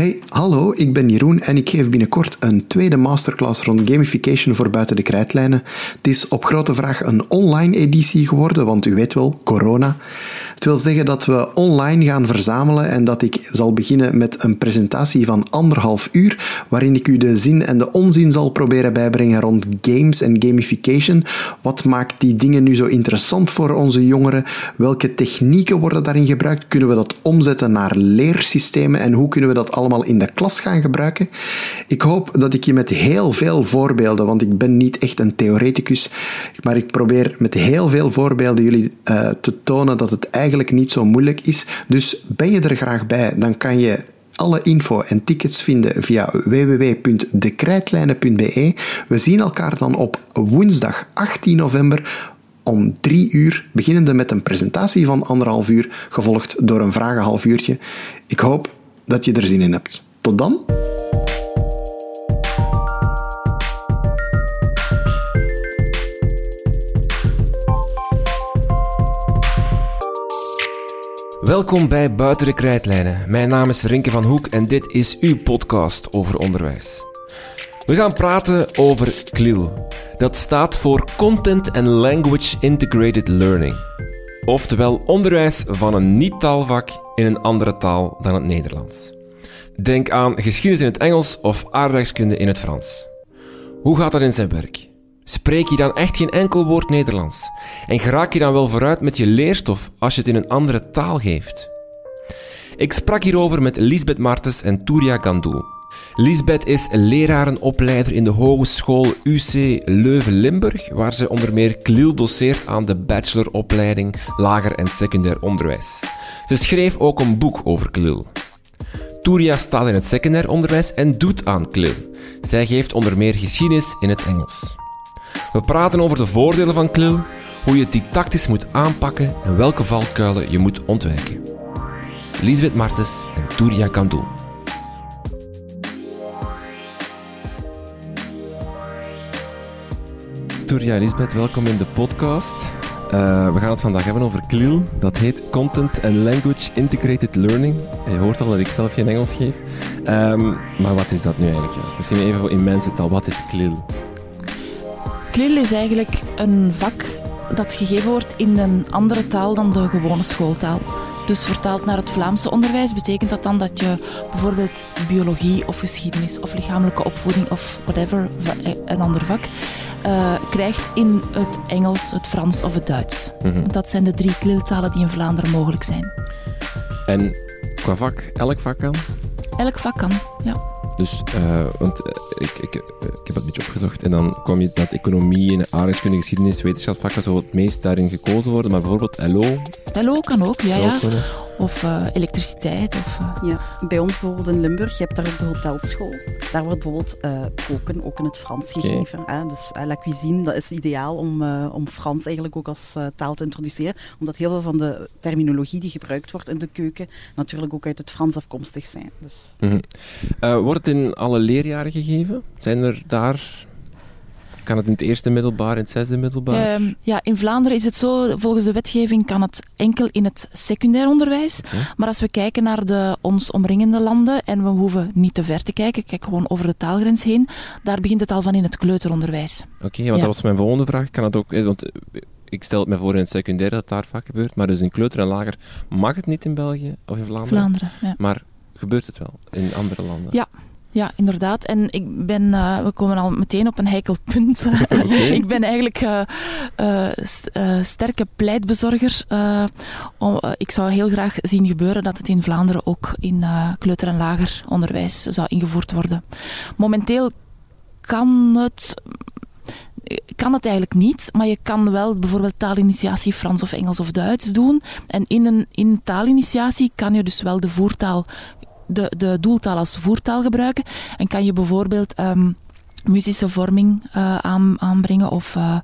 Hey, hallo, ik ben Jeroen en ik geef binnenkort een tweede masterclass rond gamification voor buiten de krijtlijnen. Het is op grote vraag een online editie geworden, want u weet wel, corona. Het wil zeggen dat we online gaan verzamelen en dat ik zal beginnen met een presentatie van anderhalf uur, waarin ik u de zin en de onzin zal proberen bijbrengen rond games en gamification. Wat maakt die dingen nu zo interessant voor onze jongeren? Welke technieken worden daarin gebruikt? Kunnen we dat omzetten naar leersystemen en hoe kunnen we dat allemaal in de klas gaan gebruiken? Ik hoop dat ik je met heel veel voorbeelden, want ik ben niet echt een theoreticus, maar ik probeer met heel veel voorbeelden jullie uh, te tonen dat het eigenlijk niet zo moeilijk is. Dus ben je er graag bij, dan kan je alle info en tickets vinden via www.dekrijtlijnen.be. We zien elkaar dan op woensdag 18 november om drie uur, beginnende met een presentatie van anderhalf uur, gevolgd door een vragen half uurtje. Ik hoop dat je er zin in hebt. Tot dan! Welkom bij Buiten de Krijtlijnen. Mijn naam is Rinke van Hoek en dit is uw podcast over onderwijs. We gaan praten over CLIL. Dat staat voor Content and Language Integrated Learning. Oftewel onderwijs van een niet-taalvak in een andere taal dan het Nederlands. Denk aan geschiedenis in het Engels of aardrijkskunde in het Frans. Hoe gaat dat in zijn werk? Spreek je dan echt geen enkel woord Nederlands? En geraak je dan wel vooruit met je leerstof als je het in een andere taal geeft? Ik sprak hierover met Lisbeth Martens en Touria Gandoul. Lisbeth is lerarenopleider in de Hogeschool UC Leuven-Limburg, waar ze onder meer KLIL doseert aan de bacheloropleiding Lager en Secundair Onderwijs. Ze schreef ook een boek over KLIL. Touria staat in het secundair onderwijs en doet aan KLIL. Zij geeft onder meer geschiedenis in het Engels. We praten over de voordelen van KLIL, hoe je het didactisch moet aanpakken en welke valkuilen je moet ontwijken. Lisbeth Martens en Touria Kandoel. Touria Lisbeth, welkom in de podcast. Uh, we gaan het vandaag hebben over CLIL. Dat heet Content and Language Integrated Learning. Je hoort al dat ik zelf geen Engels geef. Um, maar wat is dat nu eigenlijk juist? Misschien even in mensentaal. Wat is CLIL? CLIL is eigenlijk een vak dat gegeven wordt in een andere taal dan de gewone schooltaal. Dus vertaald naar het Vlaamse onderwijs betekent dat dan dat je bijvoorbeeld biologie of geschiedenis of lichamelijke opvoeding of whatever, eh, een ander vak, uh, krijgt in het Engels, het Frans of het Duits. Mhm. Dat zijn de drie kliltalen die in Vlaanderen mogelijk zijn. En qua vak, elk vak kan? Elk vak kan, ja. Dus, uh, want uh, ik, ik, ik heb het een beetje opgezocht en dan kwam je dat economie en aardrijkskunde, geschiedenis, wetenschapsvakken zo het meest daarin gekozen worden, maar bijvoorbeeld LO? LO kan ook, ja, ja. Of uh, elektriciteit. Of, Ja, bij ons bijvoorbeeld in Limburg, je hebt daar ook de hotelschool. Daar wordt bijvoorbeeld koken ook in het Frans gegeven. Hè? Dus la cuisine, dat is ideaal om, om Frans eigenlijk ook als taal te introduceren, omdat heel veel van de terminologie die gebruikt wordt in de keuken natuurlijk ook uit het Frans afkomstig zijn. Dus. Mm -hmm. wordt in alle leerjaren gegeven? Zijn er daar kan het in het eerste middelbaar, in het zesde middelbaar? Um, ja, in Vlaanderen is het zo, volgens de wetgeving kan het enkel in het secundair onderwijs. Maar als we kijken naar de ons omringende landen, en we hoeven niet te ver te kijken, kijk gewoon over de taalgrens heen, daar begint het al van in het kleuteronderwijs. Oké, want dat was mijn volgende vraag. Kan het ook, eh, want ik stel het me voor in het secundair dat daar vaak gebeurt, maar dus in kleuter en lager mag het niet in België of in Vlaanderen? Vlaanderen, ja. Maar gebeurt het wel in andere landen? Ja, ja, inderdaad. En ik ben, uh, we komen al meteen op een heikel punt. ik ben eigenlijk uh, uh, sterke pleitbezorger. Om, ik zou heel graag zien gebeuren dat het in Vlaanderen ook in kleuter- en lager onderwijs zou ingevoerd worden. Momenteel kan het kan het eigenlijk niet, maar je kan wel bijvoorbeeld taalinitiatie Frans of Engels of Duits doen. En in een in taalinitiatie kan je dus wel de voertaal de, de doeltaal als voertaal gebruiken. En kan je bijvoorbeeld um, muzische vorming uh, aan, aanbrengen of, uh,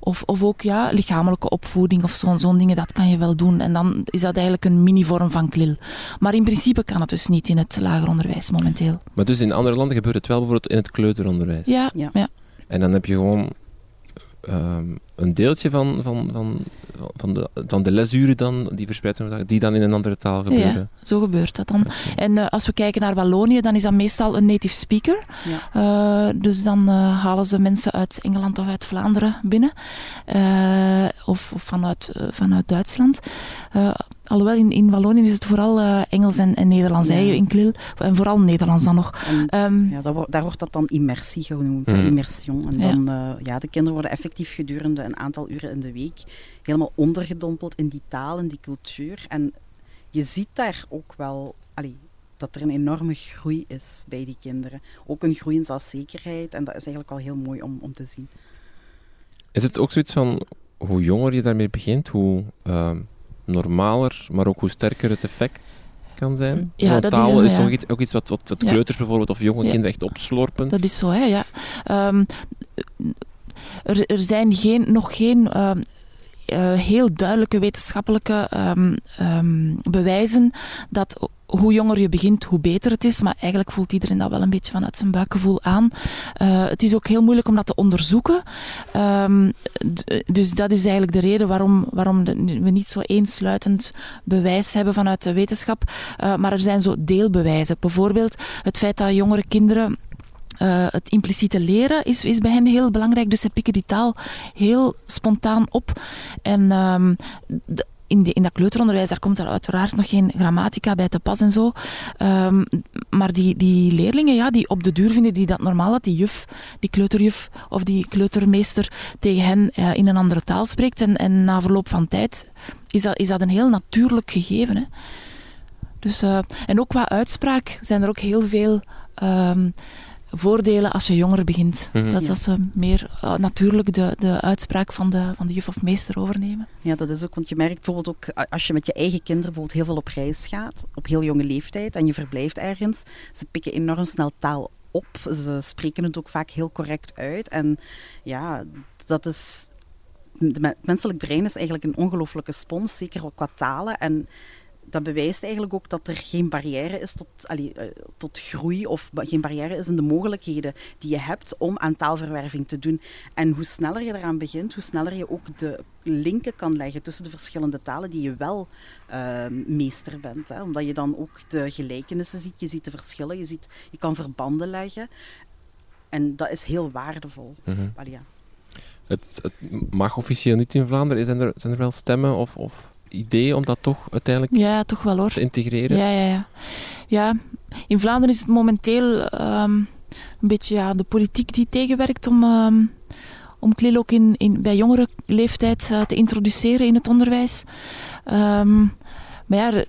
of, of ook ja, lichamelijke opvoeding of zo'n zo'n dingen, dat kan je wel doen. En dan is dat eigenlijk een mini-vorm van klil. Maar in principe kan het dus niet in het lager onderwijs momenteel. Maar dus in andere landen gebeurt het wel bijvoorbeeld in het kleuteronderwijs? Ja, ja. ja. En dan heb je gewoon ehm, een deeltje van, van, van, van, de, van de lesuren dan, die verspreid zijn, die dan in een andere taal gebeuren. Ja, zo gebeurt dat dan. En eh, als we kijken naar Wallonië, dan is dat meestal een native speaker. Ja. Uh, dus dan uh, halen ze mensen uit Engeland of uit Vlaanderen binnen. of, of vanuit, vanuit Duitsland. Alhoewel, in, in Wallonië is het vooral uh, Engels en, en Nederlands, ja. in Klil. En vooral Nederlands dan nog. En, um, ja, wordt, daar wordt dat dan immersie genoemd, mm. immersion. En dan, ja. Uh, ja, de kinderen worden effectief gedurende een aantal uren in de week helemaal ondergedompeld in die taal en die cultuur. En je ziet daar ook wel... Allee, dat er een enorme groei is bij die kinderen. Ook een groei in zelfzekerheid. En dat is eigenlijk wel heel mooi om, om te zien. Is het ook zoiets van, hoe jonger je daarmee begint, hoe... Uh normaler, maar ook hoe sterker het effect kan zijn. Ja, dat taal is, is ook iets wat, wat, kleuters bijvoorbeeld of jonge kinderen echt opslorpen. Dat is zo, hè, ja. Um, er, er zijn geen, nog geen um, uh, heel duidelijke wetenschappelijke um, bewijzen dat hoe jonger je begint, hoe beter het is. Maar eigenlijk voelt iedereen dat wel een beetje vanuit zijn buikgevoel aan. Uh, het is ook heel moeilijk om dat te onderzoeken. Dus dat is eigenlijk de reden waarom, waarom we niet zo eensluitend bewijs hebben vanuit de wetenschap. Uh, maar er zijn zo deelbewijzen. Bijvoorbeeld het feit dat jongere kinderen uh, het impliciete leren is, is bij hen heel belangrijk. Dus ze pikken die taal heel spontaan op. En de, in, de, in dat kleuteronderwijs, daar komt er uiteraard nog geen grammatica bij te pas en zo. Um, maar die, die leerlingen, ja, die op de duur vinden die dat normaal dat die juf, die kleuterjuf of die kleutermeester tegen hen uh, in een andere taal spreekt. En, en na verloop van tijd is dat, is dat een heel natuurlijk gegeven. Hè. Dus, uh, en ook qua uitspraak zijn er ook heel veel... Um, voordelen als je jonger begint. Mm -hmm. Dat is als ze meer uh, natuurlijk de, de uitspraak van de, van de juf of meester overnemen. Ja, dat is ook, want je merkt bijvoorbeeld ook als je met je eigen kinderen bijvoorbeeld heel veel op reis gaat, op heel jonge leeftijd, en je verblijft ergens, ze pikken enorm snel taal op. Ze spreken het ook vaak heel correct uit. En ja, dat is... Het menselijk brein is eigenlijk een ongelooflijke spons, zeker ook qua talen. En dat bewijst eigenlijk ook dat er geen barrière is tot, allee, uh, tot groei of geen barrière is in de mogelijkheden die je hebt om aan taalverwerving te doen. En hoe sneller je eraan begint, hoe sneller je ook de linken kan leggen tussen de verschillende talen die je wel uh, meester bent. Hè. Omdat je dan ook de gelijkenissen ziet, je ziet de verschillen, je, ziet, je kan verbanden leggen. En dat is heel waardevol. Mm -hmm. allee, ja. het, het, mag officieel niet in Vlaanderen. Zijn er, zijn er wel stemmen of... of idee om dat toch uiteindelijk ja, toch wel, hoor. te integreren? Ja, ja, ja. ja in Vlaanderen is het momenteel um, een beetje ja, de politiek die tegenwerkt om, um, om KLIL ook in, in, bij jongere leeftijd uh, te introduceren in het onderwijs. Um, maar ja,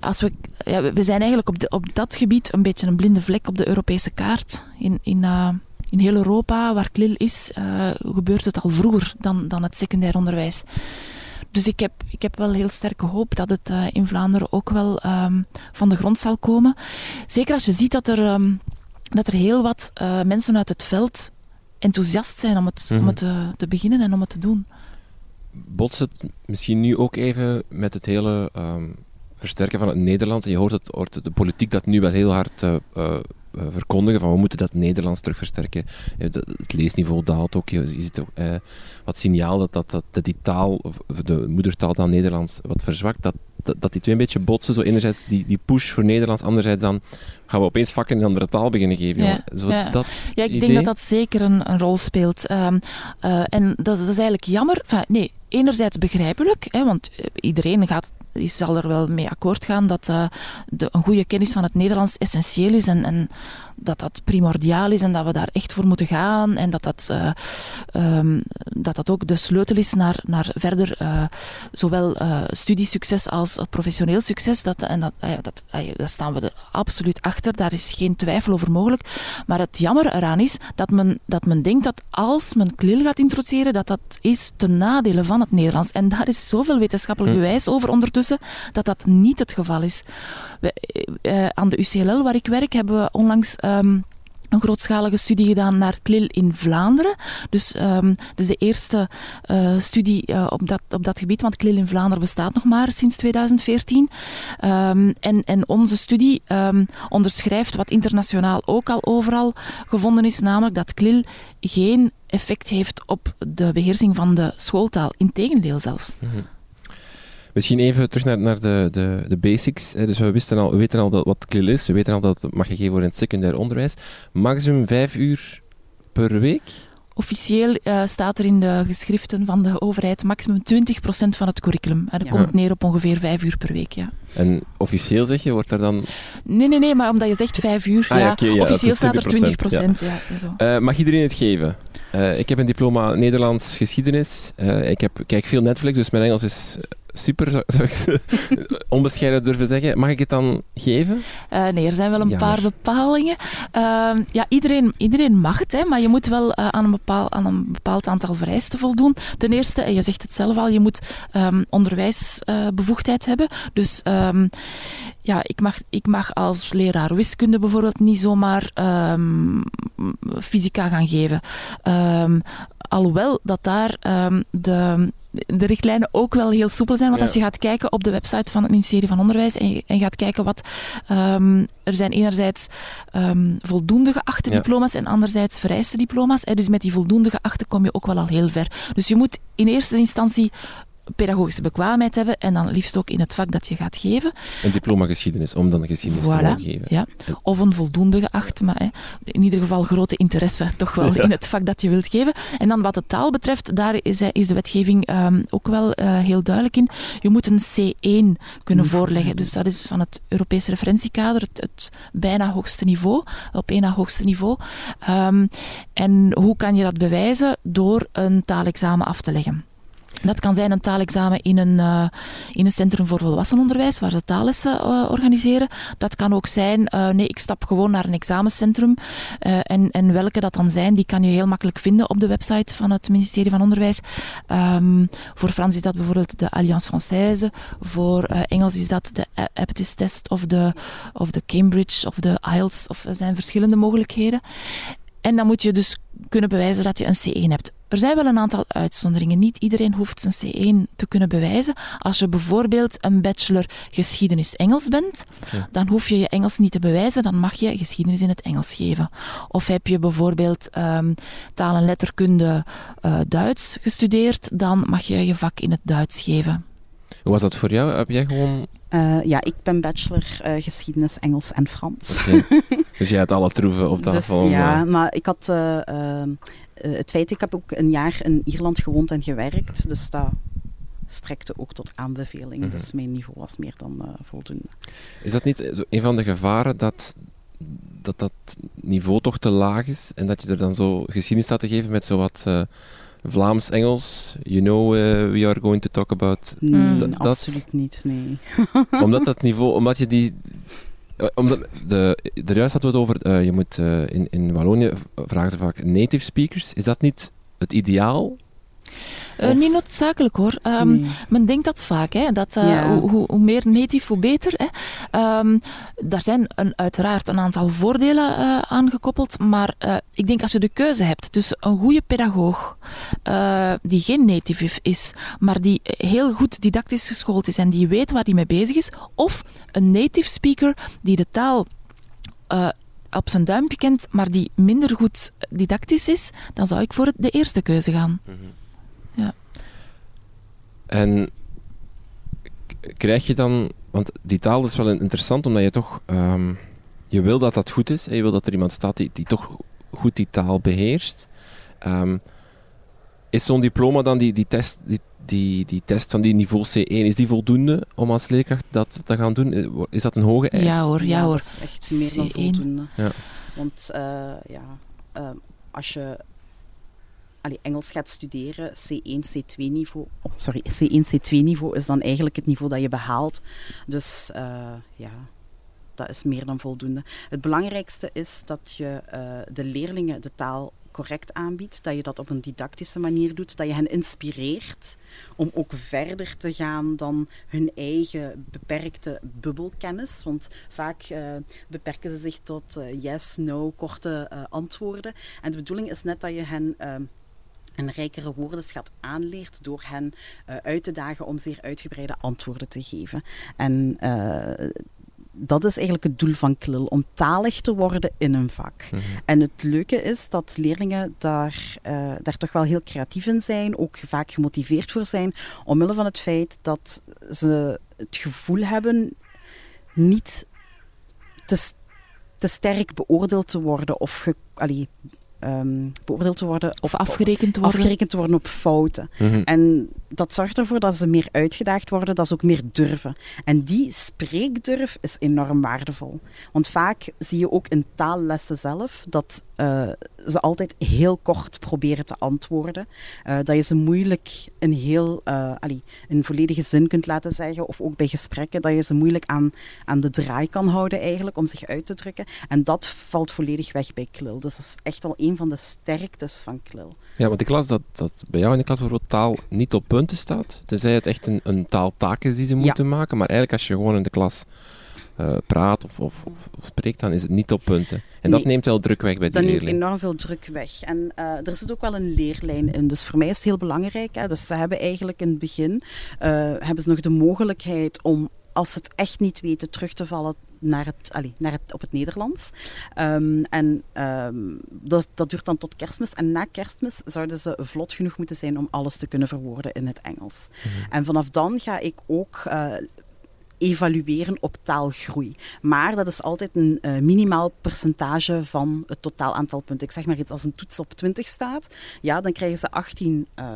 als we, ja, we zijn eigenlijk op, de, op dat gebied een beetje een blinde vlek op de Europese kaart. In, in, uh, in heel Europa, waar KLIL is, uh, gebeurt het al vroeger dan, dan het secundair onderwijs. Dus ik heb, ik heb wel heel sterke hoop dat het uh, in Vlaanderen ook wel um, van de grond zal komen. Zeker als je ziet dat er, um, dat er heel wat uh, mensen uit het veld enthousiast zijn om het, mm -hmm. om het te, te, beginnen en om het te doen. Botst het misschien nu ook even met het hele um, versterken van het Nederlands? Je hoort, het, hoort de politiek dat nu wel heel hard uh, verkondigen van we moeten dat Nederlands terug versterken. Uh, het leesniveau daalt ook. Je, ziet ook uh, wat signaal dat, dat, dat, dat, die taal, de moedertaal dan Nederlands, wat verzwakt. Dat, dat, dat, die twee een beetje botsen. Zo enerzijds die, die push voor Nederlands, anderzijds dan gaan we opeens vakken in een andere taal beginnen geven. Ja, Zo, ja. Dat ja ik idee? denk dat dat zeker een, een rol speelt. Um, en dat, dat, is eigenlijk jammer. Enfin, nee, enerzijds begrijpelijk, hè, want iedereen gaat zal er wel mee akkoord gaan dat uh, de, een goede kennis van het Nederlands essentieel is en, en, dat dat primordiaal is en dat we daar echt voor moeten gaan en dat dat, uh, um, dat, dat ook de sleutel is naar, naar verder uh, zowel studiesucces als professioneel succes. Dat, en dat, dat, daar staan we er absoluut achter, daar is geen twijfel over mogelijk. Maar het jammer eraan is dat men, dat men denkt dat als men klil gaat introduceren, dat dat is ten nadele van het Nederlands. En daar is zoveel wetenschappelijk hm. bewijs over ondertussen dat dat niet het geval is. We, uh, aan de UCLL, waar ik werk, hebben we onlangs um, een grootschalige studie gedaan naar CLIL in Vlaanderen. Dus um, dat is de eerste uh, studie uh, op, dat, op dat gebied, want CLIL in Vlaanderen bestaat nog maar sinds 2014. Um, en, en onze studie onderschrijft wat internationaal ook al overal gevonden is, namelijk dat CLIL geen effect heeft op de beheersing van de schooltaal. Integendeel zelfs. Mm. Misschien even terug naar, naar de, de, de basics. Dus we, wisten al, we weten al dat, wat CLIL is, we weten al dat het mag gegeven worden in het secundair onderwijs. Maximum vijf uur per week? Officieel uh, staat er in de geschriften van de overheid maximum 20% van het curriculum. En dat ja. komt neer op ongeveer 5 uur per week. Ja. En officieel zeg je, wordt daar dan... Nee, nee, nee, maar omdat je zegt 5 uur, ah, ja, okay, ja, officieel staat er 20%. 20% ja. ja. zo. Uh, mag iedereen het geven? Uh, ik heb een diploma Nederlands geschiedenis. ik heb, kijk veel Netflix, dus mijn Engels is super, zou, zou ik onbescheiden durven zeggen. Mag ik het dan geven? Uh, nee, er zijn wel een Jammer. paar bepalingen. Uh, ja, iedereen, iedereen mag het, hè, maar je moet wel uh, aan, een bepaal, aan een bepaald aantal vereisten voldoen. Ten eerste, en je zegt het zelf al, je moet um, onderwijsbevoegdheid hebben. Dus um, ja, ik mag, ik mag als leraar wiskunde bijvoorbeeld niet zomaar um, fysica gaan geven. alhoewel dat daar de de richtlijnen ook wel heel soepel zijn. Want ja. als je gaat kijken op de website van het ministerie van Onderwijs en je, en gaat kijken wat... Um, er zijn enerzijds um, voldoende geachte ja. diploma's en anderzijds vereiste diploma's. Dus met die voldoende geachte kom je ook wel al heel ver. Dus je moet in eerste instantie pedagogische bekwaamheid hebben en dan liefst ook in het vak dat je gaat geven. Een diploma geschiedenis, om dan geschiedenis voilà, te mogen geven. Ja. Of een voldoende geacht, maar hè, in ieder geval grote interesse toch wel ja. in het vak dat je wilt geven. En dan wat de taal betreft, daar is, is de wetgeving um, ook wel uh, heel duidelijk in. Je moet een C1 kunnen voorleggen. Dus dat is van het Europese referentiekader, het, het bijna hoogste niveau, op één na hoogste niveau. Um, en hoe kan je dat bewijzen? Door een taalexamen af te leggen. Dat kan zijn een taalexamen in een, uh, in een centrum voor volwassenenonderwijs, waar ze taallessen uh, organiseren. Dat kan ook zijn, uh, nee, ik stap gewoon naar een examencentrum. en, en welke dat dan zijn, die kan je heel makkelijk vinden op de website van het ministerie van Onderwijs. Um, voor Frans is dat bijvoorbeeld de Alliance Française. Voor Engels is dat de Aptis Test of de, of de Cambridge of de IELTS. Of, er zijn verschillende mogelijkheden. En dan moet je dus kunnen bewijzen dat je een C1 hebt. Er zijn wel een aantal uitzonderingen. Niet iedereen hoeft zijn C1 te kunnen bewijzen. Als je bijvoorbeeld een bachelor geschiedenis Engels bent, okay. dan hoef je je Engels niet te bewijzen, dan mag je geschiedenis in het Engels geven. Of heb je bijvoorbeeld um, taal en letterkunde uh, Duits gestudeerd, dan mag je je vak in het Duits geven. Hoe was dat voor jou? Heb jij gewoon uh, ja, ik ben bachelor uh, geschiedenis, Engels en Frans. Okay. dus jij had alle troeven op tafel? Dus, ja, maar ik had uh, het feit, ik heb ook een jaar in Ierland gewoond en gewerkt, dus dat strekte ook tot aanbeveling. Mm -hmm. Dus mijn niveau was meer dan voldoende. Is dat niet een van de gevaren dat, dat dat niveau toch te laag is en dat je er dan zo geschiedenis staat te geven met zowat Vlaams-Engels, you know uh, we are going to talk about. Nee, dat, absoluut niet, nee. omdat dat niveau, omdat je die. Omdat de, de juist hadden we het over, uh, je moet uh, in, in Wallonië vragen ze vaak native speakers. Is dat niet het ideaal? Uh, niet noodzakelijk hoor. Um, nee. Men denkt dat vaak, hè, dat uh, ja. hoe, hoe, meer native, hoe beter. Hè. Um, daar zijn een, uiteraard een aantal voordelen uh, aan gekoppeld, maar ik denk als je de keuze hebt tussen een goede pedagoog die geen native is, maar die heel goed didactisch geschoold is en die weet waar hij mee bezig is, of een native speaker die de taal op zijn duimpje kent, maar die minder goed didactisch is, dan zou ik voor de eerste keuze gaan. Mm -hmm. En krijg je dan, want die taal is wel interessant, omdat je toch, um, je wil dat dat goed is, en je wil dat er iemand staat die, die toch goed die taal beheerst. Um, is zo'n diploma dan, die, die, test, die, die, die test van die niveau C1, is die voldoende om als leerkracht dat te gaan doen? Is dat een hoge eis? Ja hoor, ja, hoor. dat is echt meer dan voldoende. Ja. Want uh, ja, uh, als je Engels gaat studeren, C1, C2 niveau, oh, sorry, C1, C2 niveau is dan eigenlijk het niveau dat je behaalt. Dus uh, ja, dat is meer dan voldoende. Het belangrijkste is dat je uh, de leerlingen de taal correct aanbiedt, dat je dat op een didactische manier doet, dat je hen inspireert om ook verder te gaan dan hun eigen beperkte bubbelkennis. Want vaak uh, beperken ze zich tot yes, no, korte antwoorden. En de bedoeling is net dat je hen een rijkere woordenschat aanleert door hen uh, uit te dagen om zeer uitgebreide antwoorden te geven. En uh, dat is eigenlijk het doel van KLIL, om talig te worden in een vak. Mm -hmm. En het leuke is dat leerlingen daar, uh, daar toch wel heel creatief in zijn, ook vaak gemotiveerd voor zijn, omwille van het feit dat ze het gevoel hebben niet te, te sterk beoordeeld te worden of ge, allee, um, beoordeeld te worden. Of afgerekend te worden. Afgerekend te worden op fouten. Mm -hmm. En dat zorgt ervoor dat ze meer uitgedaagd worden, dat ze ook meer durven. En die spreekdurf is enorm waardevol. Want vaak zie je ook in taallessen zelf dat uh, ze altijd heel kort proberen te antwoorden. Uh, dat je ze moeilijk een heel, uh, allee, een volledige zin kunt laten zeggen. Of ook bij gesprekken, dat je ze moeilijk aan, aan de draai kan houden eigenlijk, om zich uit te drukken. En dat valt volledig weg bij Klil. Dus dat is echt wel een van de sterktes van Klil. Ja, want ik las dat, dat bij jou in de klas bijvoorbeeld taal niet op punten staat. Tenzij het echt een, een taaltaak is die ze moeten ja. maken. Maar eigenlijk als je gewoon in de klas uh, praat of, of, of, of, spreekt, dan is het niet op punten. En nee, dat neemt wel druk weg bij die leerling. Dat neemt enorm veel druk weg. En uh, er zit ook wel een leerlijn in. Dus voor mij is het heel belangrijk. Hè. Dus ze hebben eigenlijk in het begin uh, hebben ze nog de mogelijkheid om als ze het echt niet weten, terug te vallen naar het, allee, naar het, op het Nederlands. Um, en um, dat, dat duurt dan tot kerstmis. En na kerstmis zouden ze vlot genoeg moeten zijn om alles te kunnen verwoorden in het Engels. Mm-hmm. En vanaf dan ga ik ook uh, evalueren op taalgroei. Maar dat is altijd een uh, minimaal percentage van het totaal aantal punten. Ik zeg maar iets, als een toets op 20 staat, ja, dan krijgen ze 18 uh,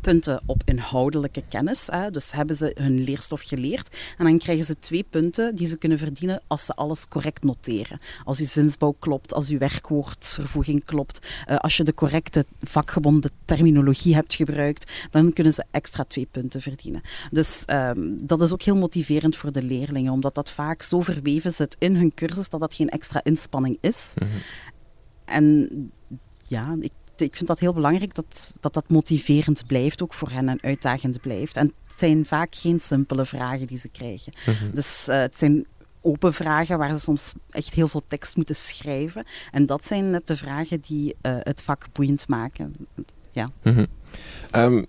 punten op inhoudelijke kennis. Hè. Dus hebben ze hun leerstof geleerd. En dan krijgen ze twee punten die ze kunnen verdienen als ze alles correct noteren. Als uw zinsbouw klopt, als uw werkwoordvervoeging klopt, uh, als je de correcte vakgebonden terminologie hebt gebruikt, dan kunnen ze extra twee punten verdienen. Dus um, dat is ook heel motiverend voor de leerlingen, omdat dat vaak zo verweven zit in hun cursus dat dat geen extra inspanning is. Mm -hmm. En ja, ik ik vind dat heel belangrijk dat, dat dat motiverend blijft, ook voor hen en uitdagend blijft. En het zijn vaak geen simpele vragen die ze krijgen. Mm -hmm. Dus uh, het zijn open vragen waar ze soms echt heel veel tekst moeten schrijven. En dat zijn net de vragen die uh, het vak boeiend maken. Ja. Mm -hmm. um,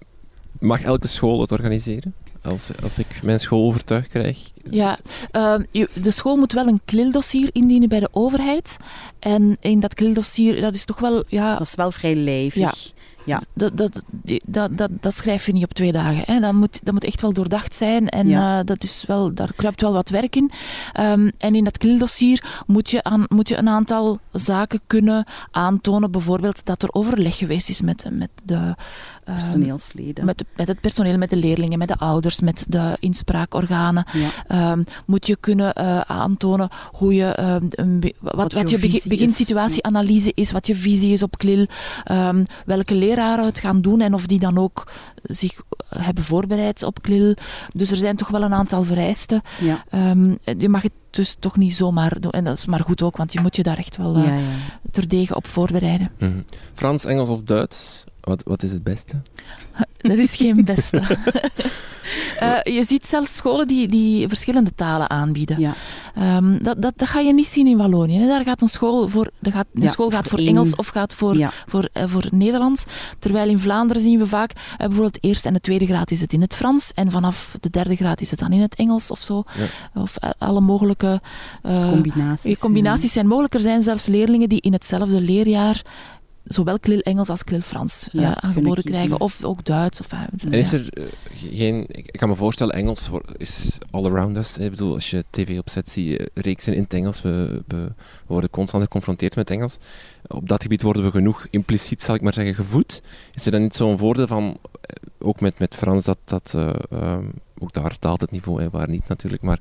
mag elke school het organiseren? Als, als ik mijn school overtuigd krijg? Ja, uh, de school moet wel een klildossier indienen bij de overheid. En in dat klildossier, dat is toch wel... Ja, dat is wel vrij lijvig. Ja. Ja. Dat, dat, dat, dat, dat schrijf je niet op twee dagen. Hè. Dat, moet, dat moet echt wel doordacht zijn. En ja. uh, dat is wel, daar kruipt wel wat werk in. Um, en in dat klildossier moet je, aan, moet je een aantal zaken kunnen aantonen. Bijvoorbeeld dat er overleg geweest is met, met de... Um, Personeelsleden. Met, met het personeel, met de leerlingen, met de ouders, met de inspraakorganen. Ja. Um, moet je kunnen uh, aantonen hoe je, een, wat, wat, wat je begi beginsituatieanalyse is, wat je visie is op klil, welke leraren het gaan doen en of die dan ook zich hebben voorbereid op klil. Dus er zijn toch wel een aantal vereisten. Ja. Um, je mag het dus toch niet zomaar doen. En dat is maar goed ook, want je moet je daar echt wel uh, ja, ja. terdege op voorbereiden. Mm -hmm. Frans, Engels of Duits? Wat, wat is het beste? Er is geen beste. uh, je ziet zelfs scholen die, die verschillende talen aanbieden. Ja. Um, dat, dat, dat ga je niet zien in Wallonië. Hè. Daar gaat een school voor, gaat, een ja, school gaat voor, voor Engels of gaat voor, ja. voor, uh, voor Nederlands. Terwijl in Vlaanderen zien we vaak, uh, bijvoorbeeld eerste en de tweede graad is het in het Frans en vanaf de derde graad is het dan in het Engels of zo. Of alle mogelijke combinaties, combinaties zijn mogelijk. Er zijn zelfs leerlingen die in hetzelfde leerjaar zowel klil Engels als klil Frans ja, uh, aangeboden krijgen, of ook Duits. Of, uh, en is er uh, geen, ik kan me voorstellen, Engels is all around us. Ik bedoel, als je tv opzet, zie je reeksen in het Engels. We, we, we, worden constant geconfronteerd met Engels. Op dat gebied worden we genoeg impliciet, zal ik maar zeggen, gevoed. Is er dan niet zo'n voordeel van, ook met, met Frans, dat, dat um, ook daar daalt het niveau, hè, waar niet natuurlijk, maar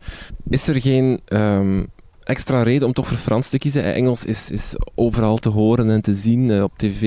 is er geen... Um, extra reden om toch voor Frans te kiezen. Engels is, is overal te horen en te zien op tv,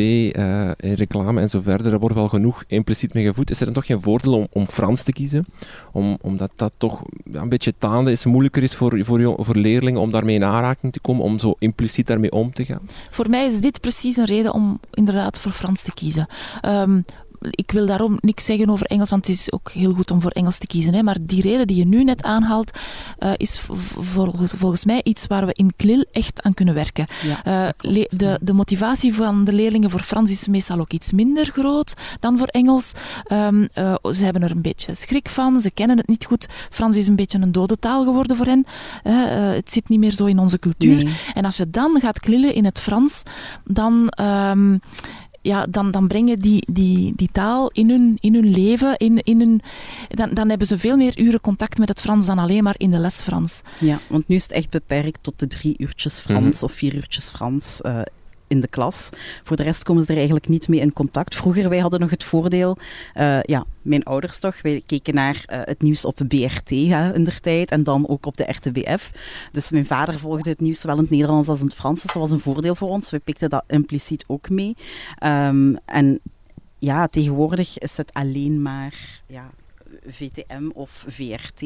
in reclame en zo verder. Er wordt wel genoeg impliciet mee gevoed. Is er dan toch geen voordeel om, om Frans te kiezen? Om, omdat dat toch een beetje taande is, moeilijker is voor, voor, voor leerlingen om daarmee in aanraking te komen, om zo impliciet daarmee om te gaan? Voor mij is dit precies een reden om inderdaad voor Frans te kiezen. Ehm, ik wil daarom niks zeggen over Engels, want het is ook heel goed om voor Engels te kiezen. Hè. Maar die reden die je nu net aanhaalt, uh, is volgens, volgens mij iets waar we in KLIL echt aan kunnen werken. Ja, uh, de, de motivatie van de leerlingen voor Frans is meestal ook iets minder groot dan voor Engels. Um, uh, ze hebben er een beetje schrik van, ze kennen het niet goed. Frans is een beetje een dode taal geworden voor hen. het zit niet meer zo in onze cultuur. Nee. En als je dan gaat klillen in het Frans, dan... Um, ja, dan, dan brengen die, die, die taal in hun, in hun leven. In, in hun, dan, dan hebben ze veel meer uren contact met het Frans dan alleen maar in de les Frans. Ja, want nu is het echt beperkt tot de drie uurtjes Frans mhm. of vier uurtjes Frans. Uh, in de klas. Voor de rest komen ze er eigenlijk niet mee in contact. Vroeger, wij hadden nog het voordeel, uh, ja, mijn ouders toch, wij keken naar uh, het nieuws op de BRT hè, in der tijd en dan ook op de RTBF. Dus mijn vader volgde het nieuws zowel in het Nederlands als in het Frans, dus dat was een voordeel voor ons. We pikten dat impliciet ook mee. Um, en ja, tegenwoordig is het alleen maar ja, VTM of VRT.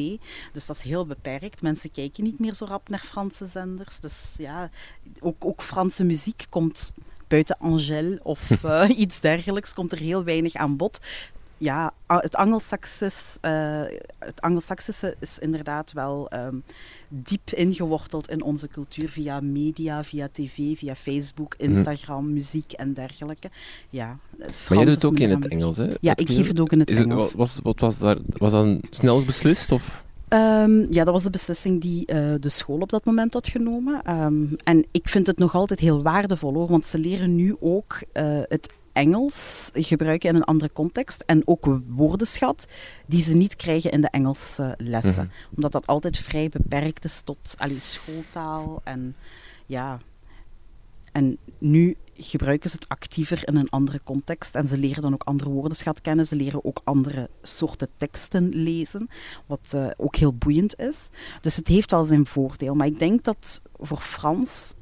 Dus dat is heel beperkt. Mensen kijken niet meer zo rap naar Franse zenders. Dus ja, ook, ook Franse muziek komt buiten Angèle of uh, iets dergelijks, komt er heel weinig aan bod ja, het Angelsaksische, uh, het Angelsaksische is inderdaad wel um, diep ingeworteld in onze cultuur via media, via tv, via Facebook, mhm. Instagram, hm. muziek en dergelijke. Ja, maar je doet het ook in het Engels, hè? Ja, ik geef het ook in het is Engels. was, wat was, daar, was dat snel beslist? Of? Um, ja, dat was de beslissing die uh, de school op dat moment had genomen. Um, en ik vind het nog altijd heel waardevol hoor, want ze leren nu ook uh, het Engels gebruiken in een andere context. En ook woordenschat die ze niet krijgen in de Engelse lessen. Mhm. Omdat dat altijd vrij beperkt is tot allee, schooltaal. En ja, en nu gebruiken ze het actiever in een andere context. En ze leren dan ook andere woordenschat kennen. Ze leren ook andere soorten teksten lezen, wat uh, ook heel boeiend is. Dus het heeft wel zijn voordeel. Maar ik denk dat voor Frans